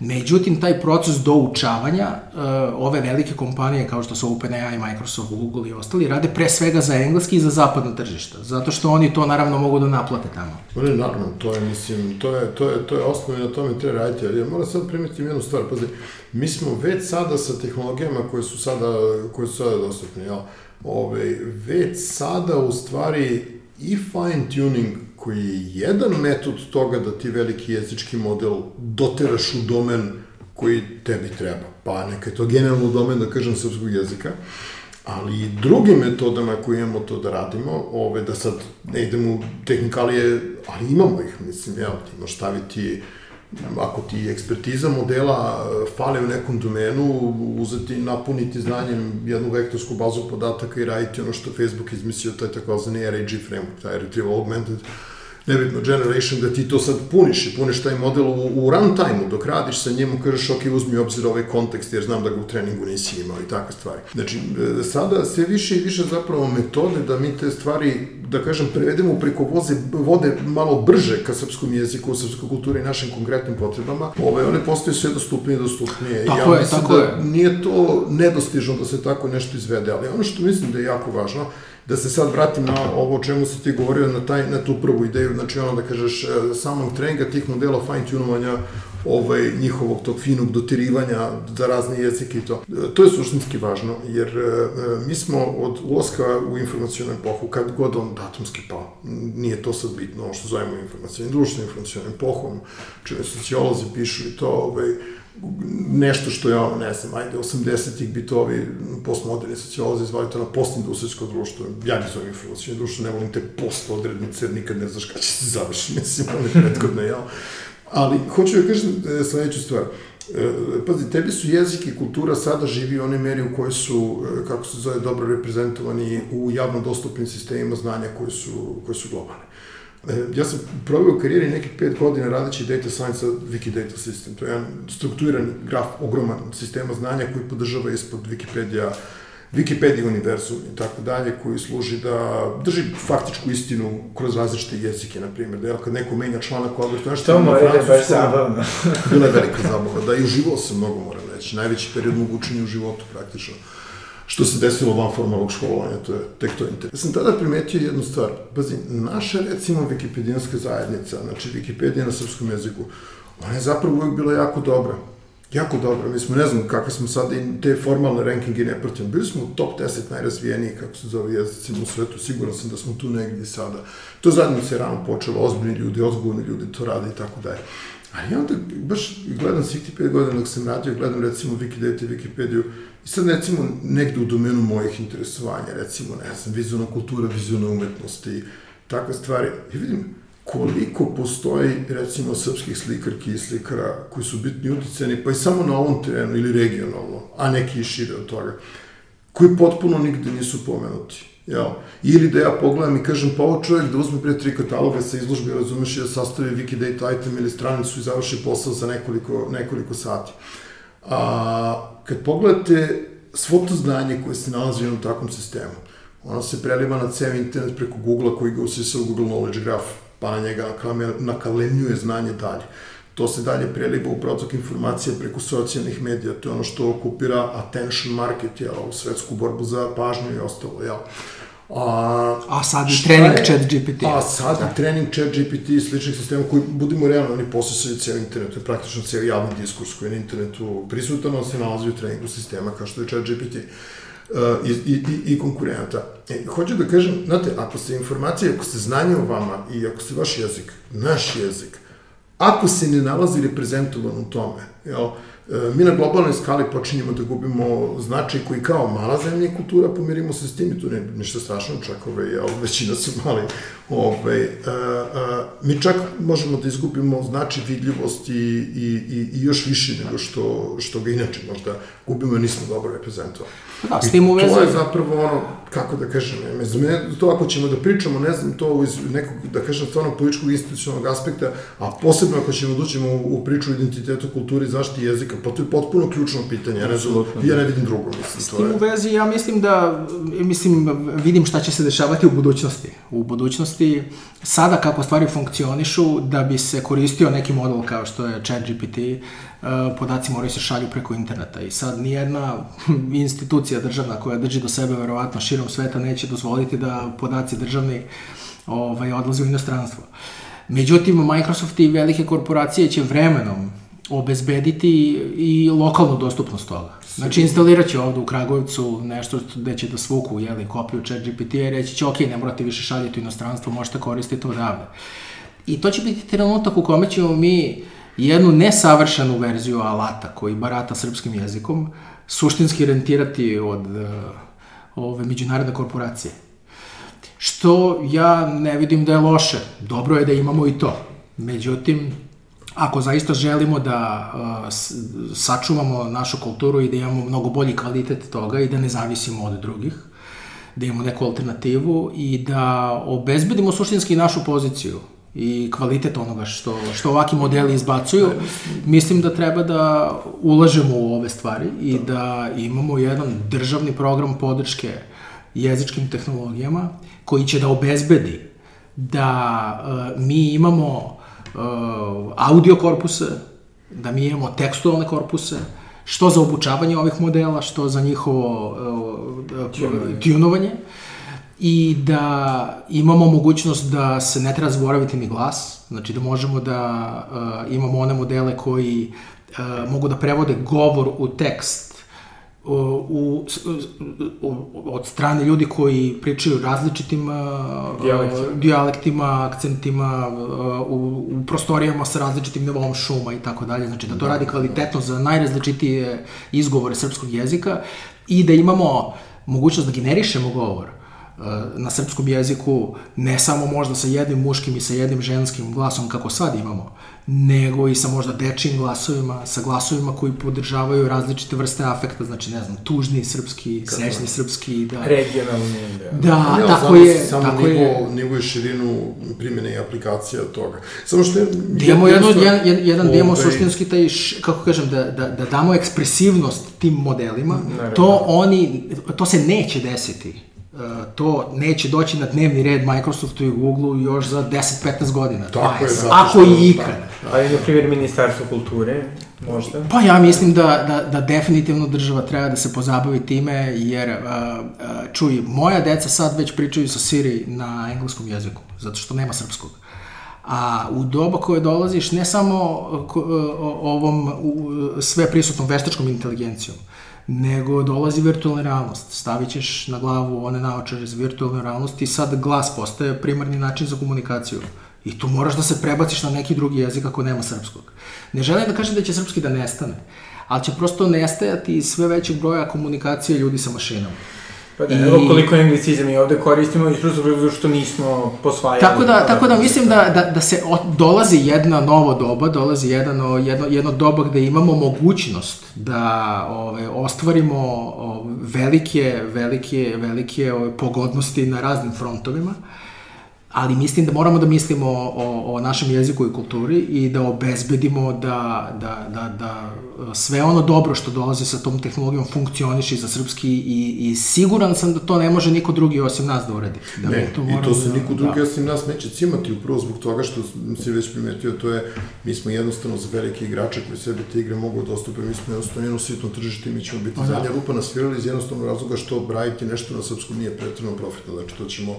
Međutim, taj proces doučavanja uh, ove velike kompanije kao što su OpenAI, Microsoft, Google i ostali rade pre svega za engleski i za zapadno tržište, zato što oni to naravno mogu da naplate tamo. Ne, naravno, to je, mislim, to je, to je, to je osnovno i na tome treba raditi, ali ja moram sad primetiti jednu stvar, pazi, mi smo već sada sa tehnologijama koje su sada, koje su sada dostupne, jel? Ove, već sada u stvari i fine tuning koji je jedan metod toga da ti veliki jezički model doteraš u domen koji tebi treba. Pa neka je to generalno domen, da kažem, srpskog jezika, ali i drugim metodama koje imamo to da radimo, ove, da sad ne idemo u tehnikalije, ali imamo ih, mislim, ja, ti možeš staviti uh, ako ti ekspertiza modela e, fale u nekom domenu, uzeti, napuniti znanjem jednu vektorsku bazu podataka i raditi ono što Facebook izmislio, to je takozvani RAG framework, taj Retrieval Augmented nebitno generation, da ti to sad puniš i puniš taj model u, u runtime-u, dok radiš sa njemu, kažeš, ok, uzmi obzir ovaj kontekst, jer znam da ga u treningu nisi imao i takve stvari. Znači, e, sada sve više i više zapravo metode da mi te stvari, da kažem, prevedemo preko voze, vode malo brže ka srpskom jeziku, srpskoj kulturi i našim konkretnim potrebama, ove, one postaju sve dostupnije i dostupnije. Tako ja je, tako da je. nije to nedostižno da se tako nešto izvede, ali ono što mislim da je jako važno, da se sad vratim na ovo o čemu si ti govorio, na, taj, na tu prvu ideju, znači ono da kažeš e, samog treninga tih modela fine-tunovanja ovaj, njihovog tog finog dotirivanja za razne jezike i to. E, to je suštinski važno, jer e, mi smo od ulaska u informacijalnu epohu, kad god on datumski pa, nije to sad bitno, ono što zovemo informacijalnim društvom, informacijalnim epohom, čine sociolozi pišu i to, ovaj, nešto što je, ono, ne znam, ajde, 80-ih bi to ovi postmoderni sociolozi zvali to na postindustrijsko društvo. Ja ne zovem informacijno društvo, ne volim te post odrednice, nikad ne znaš kada će se završiti, [laughs] mislim, one prethodne, jel? Ali, hoću da kažem e, sledeću stvar. E, pazi, tebi su jezik i kultura sada živi u onoj meri u kojoj su, e, kako se zove, dobro reprezentovani u javno dostupnim sistemima znanja koji su, koji su globalne. E, ja sam proveo u karijeri nekih pet godina radeći data science Wikidata System. To je jedan strukturiran graf, ogroman sistema znanja koji podržava ispod Wikipedia Wikipedia univerzum i tako dalje, koji služi da drži faktičku istinu kroz različite jezike, na primjer, da je kad neko menja članak odbor, to nešto baš zabavno. [laughs] bila je velika zabava, da i uživao sam mnogo, moram reći, najveći period mogu učenja u životu, praktično što se desilo van formalnog školovanja, to je tek to interesno. Ja sam tada primetio jednu stvar, pazi, naša recimo wikipedijanska zajednica, znači Wikipedija na srpskom jeziku, ona je zapravo uvijek bila jako dobra. Jako dobro, mi smo, ne znam kakve smo sada i te formalne rankinge ne pratimo. Bili smo u top 10 najrazvijeniji, kako se zove jezicima u svetu, siguran sam da smo tu negdje sada. To zadnje se rano počelo, ozbiljni ljudi, ozbiljni ljudi to rade i tako dalje. Ali onda baš gledam svih ti 5 godina dok sam radio, gledam recimo Wikidata i Wikipediju i sad recimo negde u domenu mojih interesovanja, recimo, ne znam, vizualna kultura, vizualna umetnost i takve stvari. I vidim koliko postoji, recimo, srpskih slikarki i slikara koji su bitni uticeni, pa i samo na ovom terenu ili regionalno, a neki i šire od toga, koji potpuno nigde nisu pomenuti. Jel? Ili da ja pogledam i kažem, pa ovo čovjek da uzme pre tri kataloga sa izložbe, razumeš, i da sastavi Wikidata item ili stranicu i završi posao za nekoliko, nekoliko sati. A, kad pogledate svo to znanje koje se nalazi u takvom sistemu, ono se preliva na ceo internet preko Google-a koji ga usisa u Google Knowledge Graph, pa na njega nakalemljuje znanje dalje. To se dalje preliva u protok informacija preko socijalnih medija, to je ono što okupira attention market, jel, svetsku borbu za pažnju i ostalo, jel. A, a sad i trening je, chat GPT. A sad i trening chat GPT i sličnih sistema koji, budimo realni, oni posjesuju cijel internet, to je praktično cijel javni diskurs koji je na internetu prisutan, on se nalazi u treningu sistema kao što je chat GPT. Uh, i, i, i konkurenta. E, hoću da kažem, znate, ako se informacija, ako se znanje o vama i ako se vaš jezik, naš jezik, ako se ne nalazi reprezentovan u tome, jel, E, mi na globalnoj skali počinjemo da gubimo značaj koji kao mala zemlja i kultura, pomirimo se s tim i tu ne, ništa strašno, čak ove, ja, većina su mali. Ove, a, a, mi čak možemo da izgubimo značaj vidljivost i, i, i, još više nego što, što ga inače možda gubimo i nismo dobro reprezentovali. Da, s tim u vezi... To je zapravo ono, kako da kažem, ne znam, to ako ćemo da pričamo, ne znam, to iz nekog, da kažem, stvarno političkog institucionalnog aspekta, a posebno ako ćemo da uđemo u, u priču identitetu, kulturi, zaštiti jezika, to je potpuno ključno pitanje, ja ne, znam, ja ne vidim drugo, mislim. S tim u vezi, ja mislim da, mislim, vidim šta će se dešavati u budućnosti. U budućnosti, sada kako stvari funkcionišu, da bi se koristio neki model kao što je ChatGPT, Eh, podaci moraju se šalju preko interneta i sad nijedna [laughs] institucija državna koja drži do sebe verovatno širom sveta neće dozvoliti da podaci državni ovaj, odlaze u inostranstvo. Međutim, Microsoft i velike korporacije će vremenom obezbediti i lokalnu dostupnost toga. Znači, instalirat će ovde u Kragujevcu nešto gde će da svuku, jeli, kopiju chat GPT i reći će, ok, ne morate više šaljati u inostranstvo, možete koristiti odavde. I to će biti trenutak u kome ćemo mi jednu nesavršenu verziju alata koji barata srpskim jezikom suštinski rentirati od uh, ove međunarodne korporacije. Što ja ne vidim da je loše. Dobro je da imamo i to. Međutim, ako zaista želimo da uh, sačuvamo našu kulturu i da imamo mnogo bolji kvalitet toga i da ne zavisimo od drugih, da imamo neku alternativu i da obezbedimo suštinski našu poziciju i kvalitet onoga što, što ovaki modeli izbacuju, mislim da treba da ulažemo u ove stvari i da imamo jedan državni program podrške jezičkim tehnologijama koji će da obezbedi da uh, mi imamo audio korpuse, da mi imamo tekstualne korpuse, što za obučavanje ovih modela, što za njihovo uh, tunovanje. I da imamo mogućnost da se ne treba zaboraviti ni glas, znači da možemo da uh, imamo one modele koji uh, mogu da prevode govor u tekst u, u, od strane ljudi koji pričaju različitim uh, dijalektima, dijalektima akcentima, uh, u, u prostorijama sa različitim nivom šuma i tako dalje. Znači da to da, radi kvalitetno za najrazličitije izgovore srpskog jezika i da imamo mogućnost da generišemo govor na srpskom jeziku ne samo možda sa jednim muškim i sa jednim ženskim glasom kako sad imamo, nego i sa možda dečijim glasovima, sa glasovima koji podržavaju različite vrste afekta, znači ne znam, tužni srpski, srećni srpski, da. Regionalni, da. Da, ja, tako je. Samo tako nivo, je. nivo i širinu primjene i aplikacija toga. Samo što je... Da imamo jedno, jedan, jedan, jedan da imamo suštinski taj, kako kažem, da, da, da damo ekspresivnost tim modelima, Naravno. to oni, to se neće desiti to neće doći na dnevni red Microsoftu i Googleu još za 10-15 godina. Tako je, zato Ako i ikad. Da. Ali, na primjer, Ministarstvo kulture, možda? Pa ja mislim da, da, da definitivno država treba da se pozabavi time, jer, uh, uh, čuj, moja deca sad već pričaju sa Siri na engleskom jeziku, zato što nema srpskog. A u doba koje dolaziš, ne samo ovom sve prisutnom veštačkom inteligencijom, nego dolazi virtualna realnost. Stavit ćeš na glavu one naočare za virtualnu realnost i sad glas postaje primarni način za komunikaciju. I tu moraš da se prebaciš na neki drugi jezik ako nema srpskog. Ne želim da kažem da će srpski da nestane, ali će prosto nestajati sve većeg broja komunikacije ljudi sa mašinom. Pa da, I... evo koliko anglicizam i ovde koristimo i prosto što nismo posvajali. Tako da, tako da mislim da, da, da se od, dolazi jedna novo doba, dolazi jedno, jedno, jedno doba gde imamo mogućnost da ove, ostvarimo ove, velike, velike, velike ove, pogodnosti na raznim frontovima. Uh, ali mislim da moramo da mislimo o, o našem jeziku i kulturi i da obezbedimo da, da, da, da sve ono dobro što dolazi sa tom tehnologijom funkcioniše za srpski i, i siguran sam da to ne može niko drugi osim nas da uredi. Da ne, to i to se da, niko drugi da. osim nas neće cimati upravo zbog toga što si već primetio, to je, mi smo jednostavno za velike igrače koji sebi te igre mogu dostupe, mi smo jednostavno jedno sitno tržište i mi ćemo biti pa, zadnja da. rupa na svirali iz jednostavnog razloga što raditi nešto na srpskom nije pretredno profitno, znači to ćemo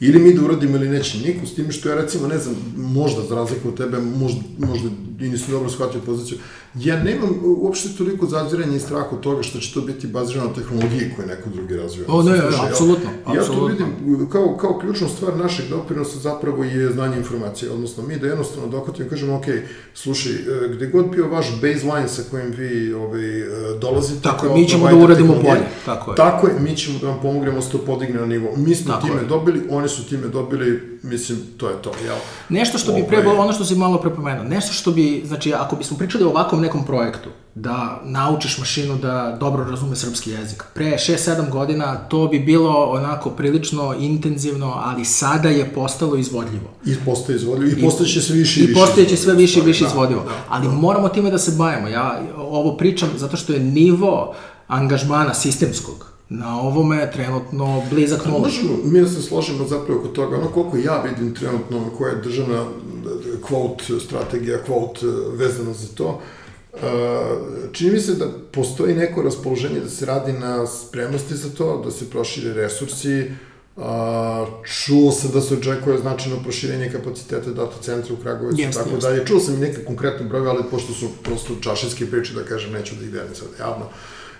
Ili mi da uradimo ili neće niko, s tim što ja recimo, ne znam, možda za razliku od tebe, možda, možda i nisam dobro shvatio poziciju, ja nemam uopšte toliko zaziranja i straha od toga što će to biti bazirano na tehnologiji koje neko drugi razvija. O, ne, ja- apsolutno, Ja to vidim kao, kao ključnu stvar našeg doprinosa zapravo je znanje informacije, odnosno mi da jednostavno dohvatimo kažemo, ok, slušaj, e, gde god bio vaš baseline sa kojim vi ovaj, e, dolazite, Tako je, mi ćemo da uradimo bolje, tako je. Tako je, mi ćemo da vam pomognemo da se to podigne na nivo. Mi smo Tako time je. dobili, oni su time dobili, mislim, to je to, jel? Nešto što bi Ovaj- trebalo, ono što si malo prepomenuo, nešto što bi, znači, ako bismo pričali o ovakvom nekom projektu, da naučiš mašinu da dobro razume srpski jezik. Pre 6-7 godina to bi bilo onako prilično intenzivno, ali sada je postalo izvodljivo. I postaje izvodljivo, i postaje će sve više i I više. postojeće sve više i više Da, izvodivo. da. Ali moramo time da se bavimo. Ja ovo pričam zato što je nivo angažmana sistemskog na ovome trenutno blizak nula. Možemo mi da se složimo zapravo oko toga, ono koliko ja vidim trenutno koja je državna quote strategija, quote vezana za to, Uh, čini mi se da postoji neko raspoloženje da se radi na spremnosti za to, da se prošire resursi, čuo se da se očekuje značajno proširenje kapaciteta data centra u Kragovicu i tako jeste. dalje. Čuo sam i neke konkretne brojeve, ali pošto su prosto čašinske priče, da kažem, neću da ih delim sad javno,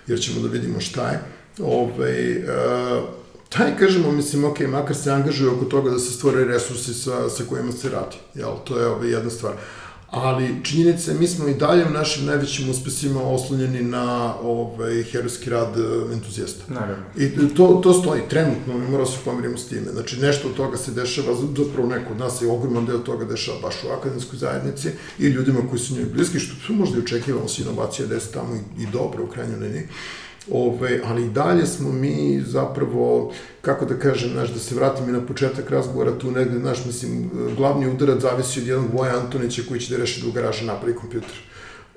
jer ćemo da vidimo šta je. Ove, uh, taj, kažemo, mislim, ok, makar se angažuje oko toga da se stvore resursi sa, sa kojima se radi, jel, to je ove, jedna stvar. Ali činjenica je, mi smo i dalje u našim najvećim uspesima oslonjeni na ovaj, herojski rad e, entuzijasta. Naravno. I to, to stoji trenutno, mi moramo se pomirimo s time. Znači, nešto od toga se dešava, zapravo neko od nas je ogroman deo toga dešava baš u akademskoj zajednici i ljudima koji su njoj bliski, što možda i očekivamo se inovacija da se tamo i, i dobro u krajnjoj liniji. Ove, ali i dalje smo mi zapravo, kako da kažem, znaš, da se vratim i na početak razgovora, tu negde, znaš, mislim, glavni udarac zavisi od jednog Voja Antonića koji će da reši u garaži napravi kompjuter.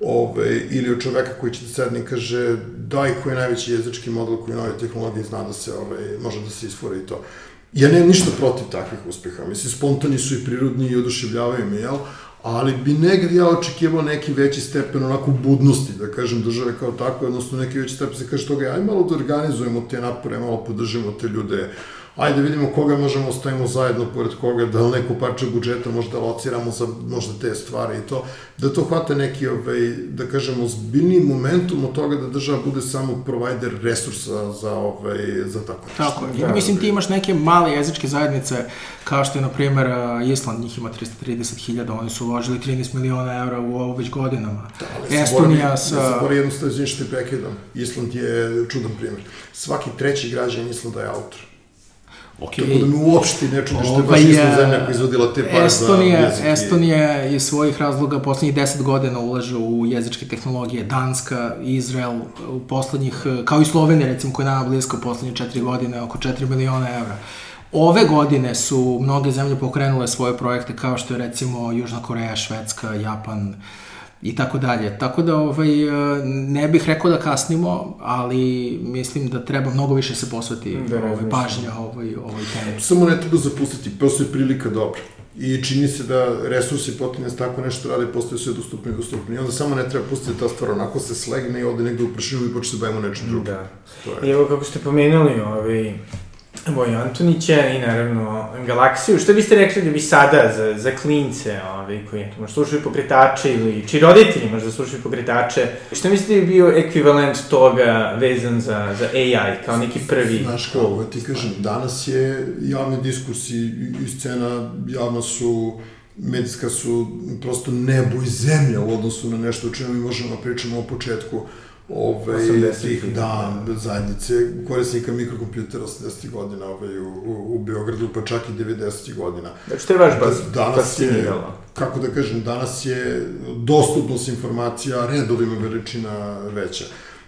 Ove, ili od čoveka koji će da sedne i kaže daj koji je najveći jezički model koji nove tehnologije zna da se ove, može da se isfura i to. Ja nemam ništa protiv takvih uspeha, mislim, spontani su i prirodni i oduševljavaju me, jel? Ali bi negde ja očekivao neki veći stepen onako budnosti, da kažem, države kao tako, odnosno neki veći stepen. Se kaže toga, aj malo da organizujemo te napore, malo podržimo te ljude, ajde da vidimo koga možemo da stavimo zajedno pored koga, da li neko parče budžeta možda lociramo za možda te stvari i to, da to hvata neki, ovaj, da kažemo, zbiljniji momentum od toga da država bude samo provider resursa za, ovaj, za tako nešto. Tako je. Ja, mislim, ti imaš neke male jezičke zajednice, kao što je, na primer, uh, Island, njih ima 330.000, oni su uložili 13 miliona evra u ovo već godinama. Ali Estonija sa... Ne zaboravim što te prekidam. Island je čudan primjer. Svaki treći građan Islanda je autor. Ok. Tako da me uopšte ne čudi što je baš zemlja koja je izvodila te pare Estonija, za jezik. i- Estonija iz svojih razloga poslednjih 10 godina ulaže u jezičke tehnologije. Danska, Izrael, u poslednjih, kao i Slovenija recimo koja je nama blisko poslednje 4 godine, oko 4 miliona evra. Ove godine su mnoge zemlje pokrenule svoje projekte kao što je recimo Južna Koreja, Švedska, Japan i tako dalje. Tako da ovaj, e, ne bih rekao da kasnimo, ali mislim da treba mnogo više se posveti Da, ovaj, pažnja ovoj, ovoj temi. Samo ne treba zapustiti, postoji prilika dobra. I čini se da resursi potrebne da tako nešto rade, postaju sve dostupni i dostupni. I onda samo ne treba pustiti da ta stvar onako se slegne i ode negde u prašinu i počne se bavimo nečim drugim. Da. To I evo kako ste pomenuli ovaj, Voju Antonića i naravno Galaksiju, što biste rekli da bi sada za, za klince ovaj, koji eto, možda slušaju pokretače ili či roditelji možda slušaju pokretače, što mislite da bi bio ekvivalent toga vezan za, za AI kao neki prvi Znaš kako, ti kažem, danas je javni diskurs i, i scena javna su medijska su prosto nebo i zemlja u odnosu na nešto o čemu mi možemo da pričamo o početku ove, 80-ih, tih, da, zajednice korisnika mikrokompjutera 80. godina ove, u, u, u Beogradu, pa čak i 90. godina. Znači, to je baš baš danas je, kako da kažem, danas je dostupnost informacija redovima veličina veća.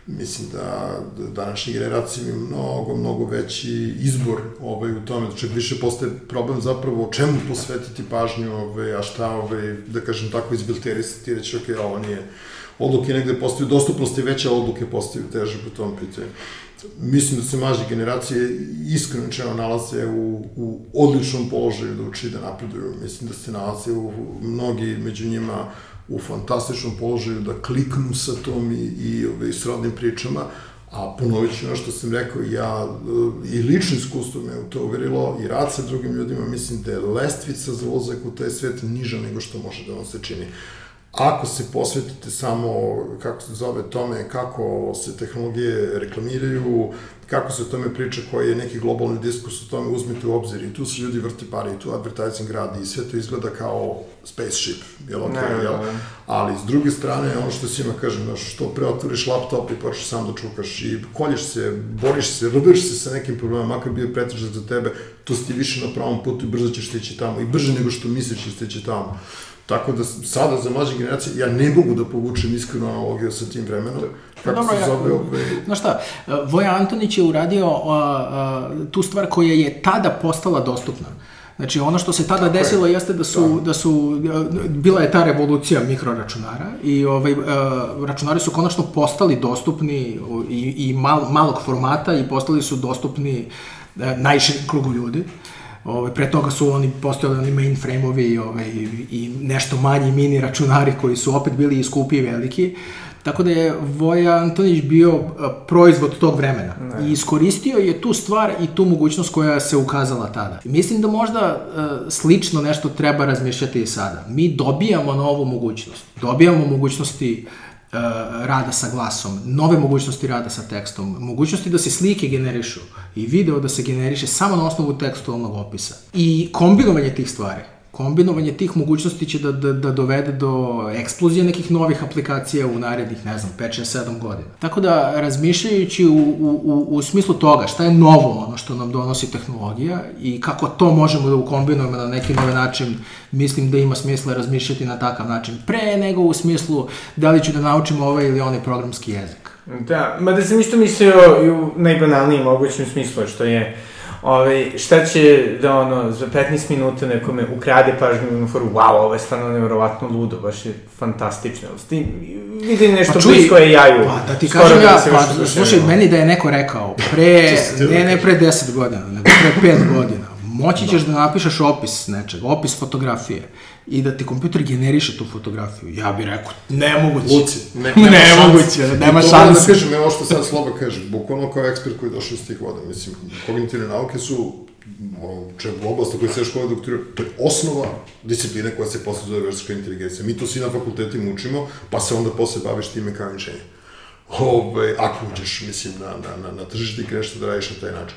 Mislim da današnje generacije imaju mnogo, mnogo veći izbor ovaj, u tome, čak više postaje problem zapravo čemu posvetiti pažnju, ovaj, a šta, ovaj, da kažem tako, izbilterisati i reći, ok, ovo nije, odluke negde postaju, dostupnost je veća, odluke postaju teže po tom pitanju. Mislim da se mlađe generacije iskreno nalaze u, u odličnom položaju da uči da napreduju. Mislim da se nalaze u, mnogi među njima u fantastičnom položaju da kliknu sa tom i, i ove, srodnim pričama, A ponovit ću ono što sam rekao, ja i lično iskustvo me u to uverilo i rad sa drugim ljudima, mislim da je lestvica za ulazak u taj svet niža nego što može da vam se čini. Ako se posvetite samo, kako se zove tome, kako se tehnologije reklamiraju, kako se o tome priča, koji je neki globalni diskurs o tome, uzmite u obzir i tu se ljudi vrti pare i tu advertising radi i sve to izgleda kao spaceship, jel ok, okay, jel? Ali s druge strane, ono što svima kažem, znaš, što pre otvoriš laptop i počneš sam da čukaš i kolješ se, boriš se, rbiš se sa nekim problemom, makar bio pretežak za tebe, to si ti više na pravom putu i brzo ćeš stići tamo i brže nego što misliš ćeš stići tamo. Tako da sada za mlađe generacije ja ne mogu da povučem iskrenu analogiju sa tim vremenom. Pa Kako Dobro, se zove ja, ovaj... Znaš šta, Voja Antonić je uradio uh, uh, tu stvar koja je tada postala dostupna. Znači, ono što se tada desilo je. jeste da su, da. da su, bila je ta revolucija mikroračunara i ovaj, računari su konačno postali dostupni i, i mal, malog formata i postali su dostupni najširem krugu ljudi. Uh, Ovaj, pre toga su oni postojali oni mainframe-ovi ovaj, i nešto manji mini računari koji su opet bili i skupi i veliki. Tako da je Voja Antonić bio proizvod tog vremena. Ne. I iskoristio je tu stvar i tu mogućnost koja se ukazala tada. Mislim da možda uh, slično nešto treba razmišljati i sada. Mi dobijamo novu mogućnost. Dobijamo mogućnosti E, rada sa glasom, nove mogućnosti rada sa tekstom, mogućnosti da se slike generišu i video da se generiše samo na osnovu tekstualnog opisa. I kombinovanje tih stvari kombinovanje tih mogućnosti će da, da, da dovede do eksplozije nekih novih aplikacija u narednih, ne znam, 5-6-7 godina. Tako da, razmišljajući u, u, u, u smislu toga šta je novo ono što nam donosi tehnologija i kako to možemo da ukombinujemo na neki novi način, mislim da ima smisla razmišljati na takav način pre nego u smislu da li ću da naučim ovaj ili onaj programski jezik. Da, ma da sam isto mislio i u najbanalnijem mogućem smislu, što je Ove, šta će da ono, za 15 minuta nekome ukrade pažnju na foru, wow, ovo je stvarno nevjerovatno ludo, baš je fantastično. Ti vidi nešto pa čuj, blisko je jaju. Pa da ti kažem da ja, pa slušaj, meni da je neko rekao, [laughs] pre, ne, ne pre 10 godina, nego pre 5 godina, moći ćeš da napišeš opis nečeg, opis fotografije i da ti kompjuter generiše tu fotografiju. Ja bih rekao, nemoguće. Luci, ne, nema [laughs] nemoguće, nema šanse. Da kažem, evo što sad Sloba kaže, bukvalno kao ekspert koji je došao iz tih voda, mislim, kognitivne nauke su če, oblast u kojoj se škola doktorira, to je osnova discipline koja se posle zove veštačka inteligencija. Mi to svi na fakultetima učimo, pa se onda posle baviš time kao inženjer. Ove, ako uđeš, mislim, na, na, na, na tržište i kreneš da radiš na taj način.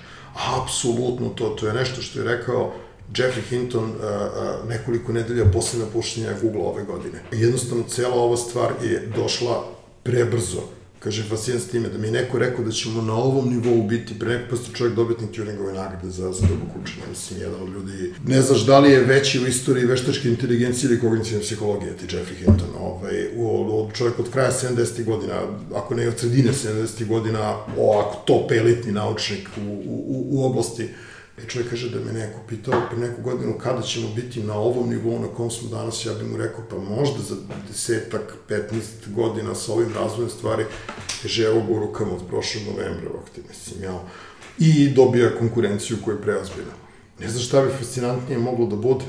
Apsolutno, to, to je nešto što je rekao Jeffrey Hinton uh, uh, nekoliko nedelja posle napuštenja Google ove godine. Jednostavno, cela ova stvar je došla prebrzo. Kaže, fascijan s time, da mi je neko rekao da ćemo na ovom nivou biti, pre neko posto čovjek dobitnik Turingove nagrade za, dubog učenje, mislim, jedan od ljudi, ne znaš da li je veći u istoriji veštačke inteligencije ili kognitivne psihologije, ti Jeffrey Hinton, ovaj, u, u, čovjek od kraja 70. godina, ako ne od sredine 70. godina, ovako top elitni naučnik u, u, u oblasti E čovjek kaže da me neko pitao pre neku godinu kada ćemo biti na ovom nivou na kom smo danas, ja bih mu rekao pa možda za desetak, 15 godina sa ovim razvojem stvari, kaže evo go rukama od prošlog novembra, ovak ti mislim, ja. I dobija konkurenciju koja je preozbiljna. Ne znam šta bi fascinantnije moglo da bude,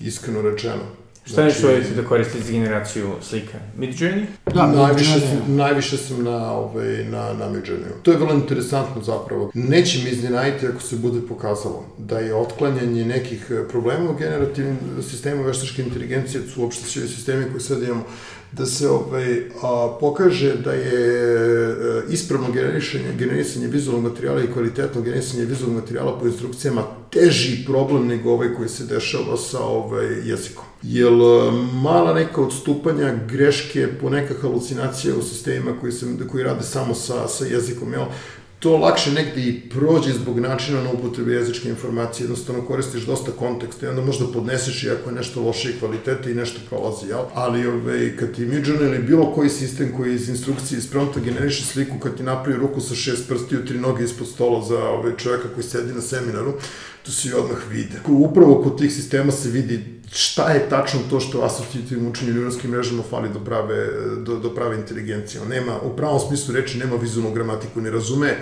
iskreno rečeno. Šta znači, nešto da koristite za generaciju slika? Midjourney? Da, najviše, sam, najviše sam na, ovaj, na, na Midjourneyu. To je vrlo interesantno zapravo. Neće mi iznenajiti ako se bude pokazalo da je otklanjanje nekih problema u generativnim sistemu veštačke inteligencije, su uopšte svi sistemi koje sad imamo, da se ovaj, a, pokaže da je e, ispravno generisanje, generisanje vizualnog materijala i kvalitetno generisanje vizualnog materijala po instrukcijama teži problem nego ovaj koji se dešava sa ovaj, jezikom. Jel mala neka odstupanja, greške, poneka halucinacija u sistemima koji, se, koji rade samo sa, sa jezikom, jel? To lakše negde i prođe zbog načina na upotrebe jezičke informacije, jednostavno koristiš dosta konteksta i onda možda podneseš i ako je nešto loše kvalitete i nešto prolazi, jel? Ali ove, ovaj, kad ti Midjourney ili bilo koji sistem koji iz instrukcije iz prompta generiše sliku kad ti napravi ruku sa šest prsti i tri noge ispod stola za ove, ovaj, čoveka koji sedi na seminaru, to se odmah vide. Upravo kod tih sistema se vidi šta je tačno to što asocijativnom učenju ljudskim mrežama fali do prave, do, do prave inteligencije. On nema, u pravom smislu reči, nema vizualnu gramatiku, ne razume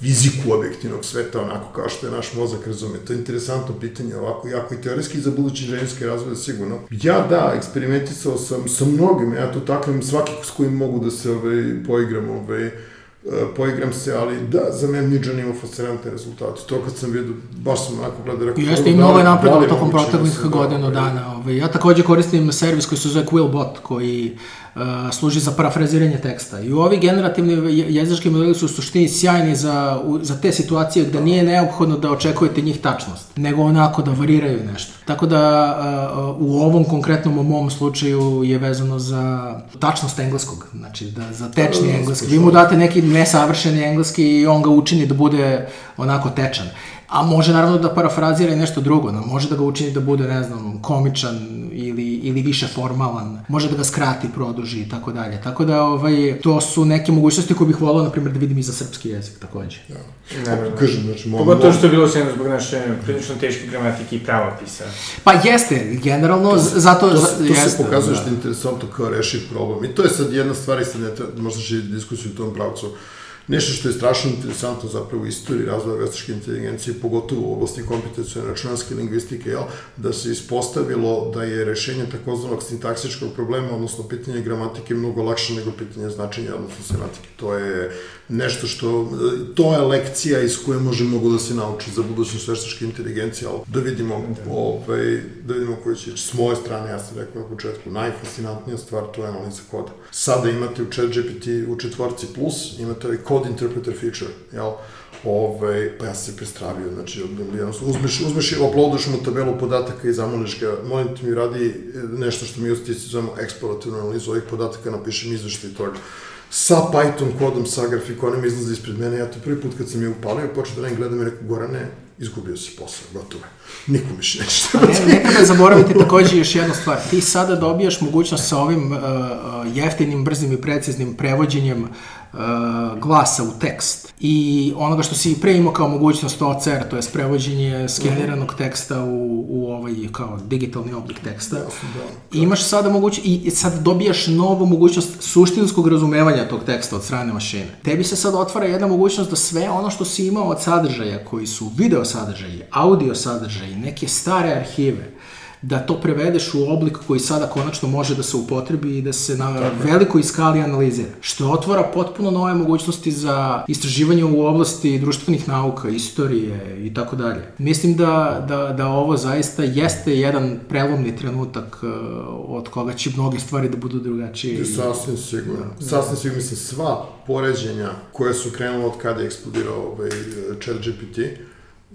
fiziku objektivnog sveta, onako kao što je naš mozak razume. To je interesantno pitanje, ovako, jako i teorijski za budući ženske razvoje, sigurno. Ja, da, eksperimentisao sam sa mnogim, ja to takvim, svaki s kojim mogu da se ovaj, poigram, ovaj, poigram se, ali da, za mene Midjan ima fascinantne rezultate. To kad sam vidio, baš sam onako gledao, rekao... Jeste, i mnogo je napredo tokom proteklih godina dana. Ovaj. Ja takođe koristim servis koji se zove Quillbot, koji uh, služi za parafraziranje teksta. I ovi generativni jezički modeli su u suštini sjajni za, u, za te situacije gde nije neophodno da očekujete njih tačnost, nego onako da variraju nešto. Tako da u ovom konkretnom mom slučaju je vezano za tačnost engleskog, znači da za tečni da, da, engleski. Vi mu date neki nesavršeni engleski i on ga učini da bude onako tečan. A može naravno da parafrazira i nešto drugo, može da ga učini da bude, ne znam, komičan ili, više formalan, može da ga skrati, produži i tako dalje. Tako da ovaj, to su neke mogućnosti koje bih volao, na primjer, da vidim i za srpski jezik takođe. Da. Ne, ne, kažem, znači, mom, Pogotovo što je bilo sve zbog naše prilično teške gramatike i pravopisa. Pa jeste, generalno, to, zato... To, to, to jeste, se pokazuje da. što je interesantno kao rešiv problem. I to je sad jedna stvar i sad ne treba, možda će diskusiju u tom pravcu. Uh, Nešto što je strašno interesantno zapravo u istoriji razvoja veštačke inteligencije, pogotovo u oblasti kompetacijone računarske lingvistike, jel, da se ispostavilo da je rešenje takozvanog sintaksičkog problema, odnosno pitanje gramatike, mnogo lakše nego pitanje značenja, odnosno semantike. To je nešto što, to je lekcija iz koje može mnogo da se nauči za budućnost veštačke inteligencije, ali da vidimo, ovaj, da vidimo koji će, s moje strane, ja sam rekao na početku, najfascinantnija stvar to je analiza koda. Sada imate u ChatGPT u četvorci plus, imate ovaj code interpreter feature, jel? Ove, ovaj, pa ja sam se prestravio, znači, uzmeš, uzmeš i uploadaš mu tabelu podataka i zamoliš ga, molim te mi radi nešto što mi u stici zovemo eksplorativnu analizu ovih podataka, napišem izveštaj toga sa Python kodom, sa grafikonom izlazi ispred mene, ja to prvi put kad sam je upalio, počeo da ne gledam i rekao, Gorane, izgubio si posao, gotovo je. Niko više neće šta ne, Nekada zaboraviti takođe još jednu stvar. Ti sada dobijaš mogućnost sa ovim uh jeftinim, brzim i preciznim prevođenjem uh, glasa u tekst i onoga što si pre imao kao mogućnost OCR, to je prevođenje skeniranog teksta u, u ovaj kao digitalni oblik teksta. Da, da. Imaš sada mogućnost i sad dobijaš novu mogućnost suštinskog razumevanja tog teksta od strane mašine. Tebi se sad otvara jedna mogućnost da sve ono što si imao od sadržaja koji su video sadržaji, audio sadržaji, neke stare arhive, da to prevedeš u oblik koji sada konačno može da se upotrebi i da se na Tako. velikoj skali analizira. Što otvara potpuno nove mogućnosti za istraživanje u oblasti društvenih nauka, istorije i tako dalje. Mislim da, da, da ovo zaista jeste jedan prelomni trenutak uh, od koga će mnoge stvari da budu drugačije. Sasvim sigurno. Da, Sasvim sigurno. Mislim, sva poređenja koje su krenula od kada je eksplodirao ovaj chat GPT,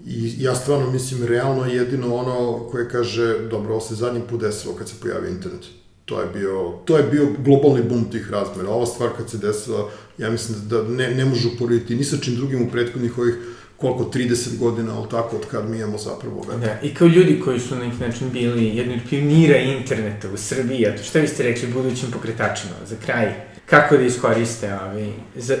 I ja stvarno mislim, realno jedino ono koje kaže, dobro, ovo se zadnji put desilo kad se pojavio internet. To je bio, to je bio globalni bum tih razmera. Ova stvar kad se desila, ja mislim da ne, ne može uporediti ni sa čim drugim u prethodnih ovih koliko, 30 godina, ali tako, od kad mi imamo zapravo web. Da, i kao ljudi koji su na neki način bili jedni od pionira interneta u Srbiji, a to šta biste rekli budućim pokretačima, za kraj? Kako da iskoriste ovaj,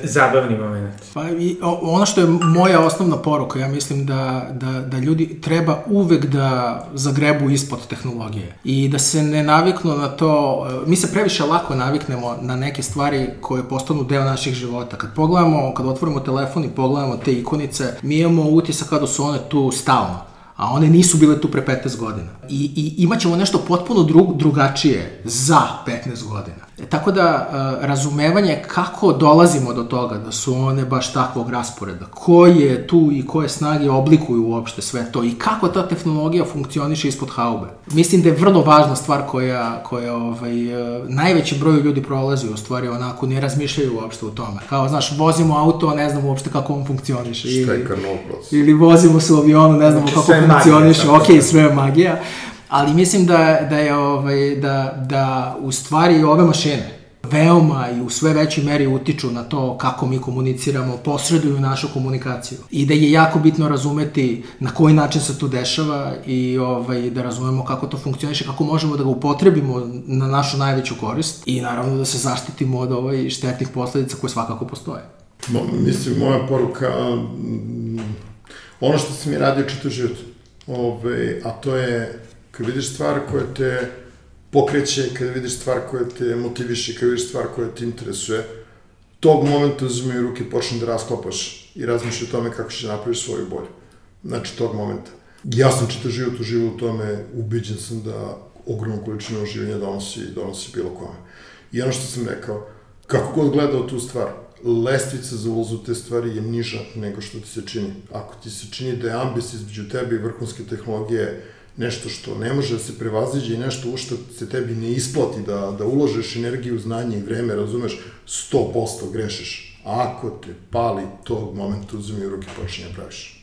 zabavni moment. Pa, i, ono što je moja osnovna poruka, ja mislim da, da, da ljudi treba uvek da zagrebu ispod tehnologije i da se ne naviknu na to, mi se previše lako naviknemo na neke stvari koje postanu deo naših života. Kad pogledamo, kad otvorimo telefon i pogledamo te ikonice, mi imamo utisak kada su one tu stalno a one nisu bile tu pre 15 godina. I, i imaćemo nešto potpuno drug, drugačije za 15 godina. E, tako da, e, razumevanje kako dolazimo do toga da su one baš takvog rasporeda, koje tu i koje snage oblikuju uopšte sve to i kako ta tehnologija funkcioniše ispod haube. Mislim da je vrlo važna stvar koja, koja ovaj, e, najveći broj ljudi prolazi u stvari onako ne razmišljaju uopšte u tome. Kao, znaš, vozimo auto, ne znamo uopšte kako on funkcioniše. Šta je Ili vozimo se u avionu, ne znamo znači, kako funkcioniše, ok, sve je magija ali mislim da, da je ovaj, da, da u stvari ove mašine veoma i u sve većoj meri utiču na to kako mi komuniciramo, posreduju našu komunikaciju. I da je jako bitno razumeti na koji način se to dešava i ovaj, da razumemo kako to funkcioniše, kako možemo da ga upotrebimo na našu najveću korist i naravno da se zaštitimo od ovaj, štetnih posledica koje svakako postoje. Mo, mislim, moja poruka, mm, ono što sam i radio čitav život, ovaj, a to je kad vidiš stvar koja te pokreće, kad vidiš stvar koja te motiviše, kad vidiš stvar koja te interesuje, tog momenta uzmi u ruke i počne da rasklopaš i razmišlja o tome kako ćeš da napraviš svoju bolju. Znači, tog momenta. Ja sam čitao život, uživo u tome, ubiđen sam da ogromnu količinu oživljenja donosi, donosi bilo kome. I ono što sam rekao, kako god gledao tu stvar, lestvica za ulaz u te stvari je niža nego što ti se čini. Ako ti se čini da je ambis između tebe i vrhunske tehnologije nešto što ne može da se prevaziđe i nešto u što se tebi ne isplati da, da uložeš energiju, znanje i vreme, razumeš, 100% grešiš. Ako te pali tog momenta uzmi u ruke počinje da praviš.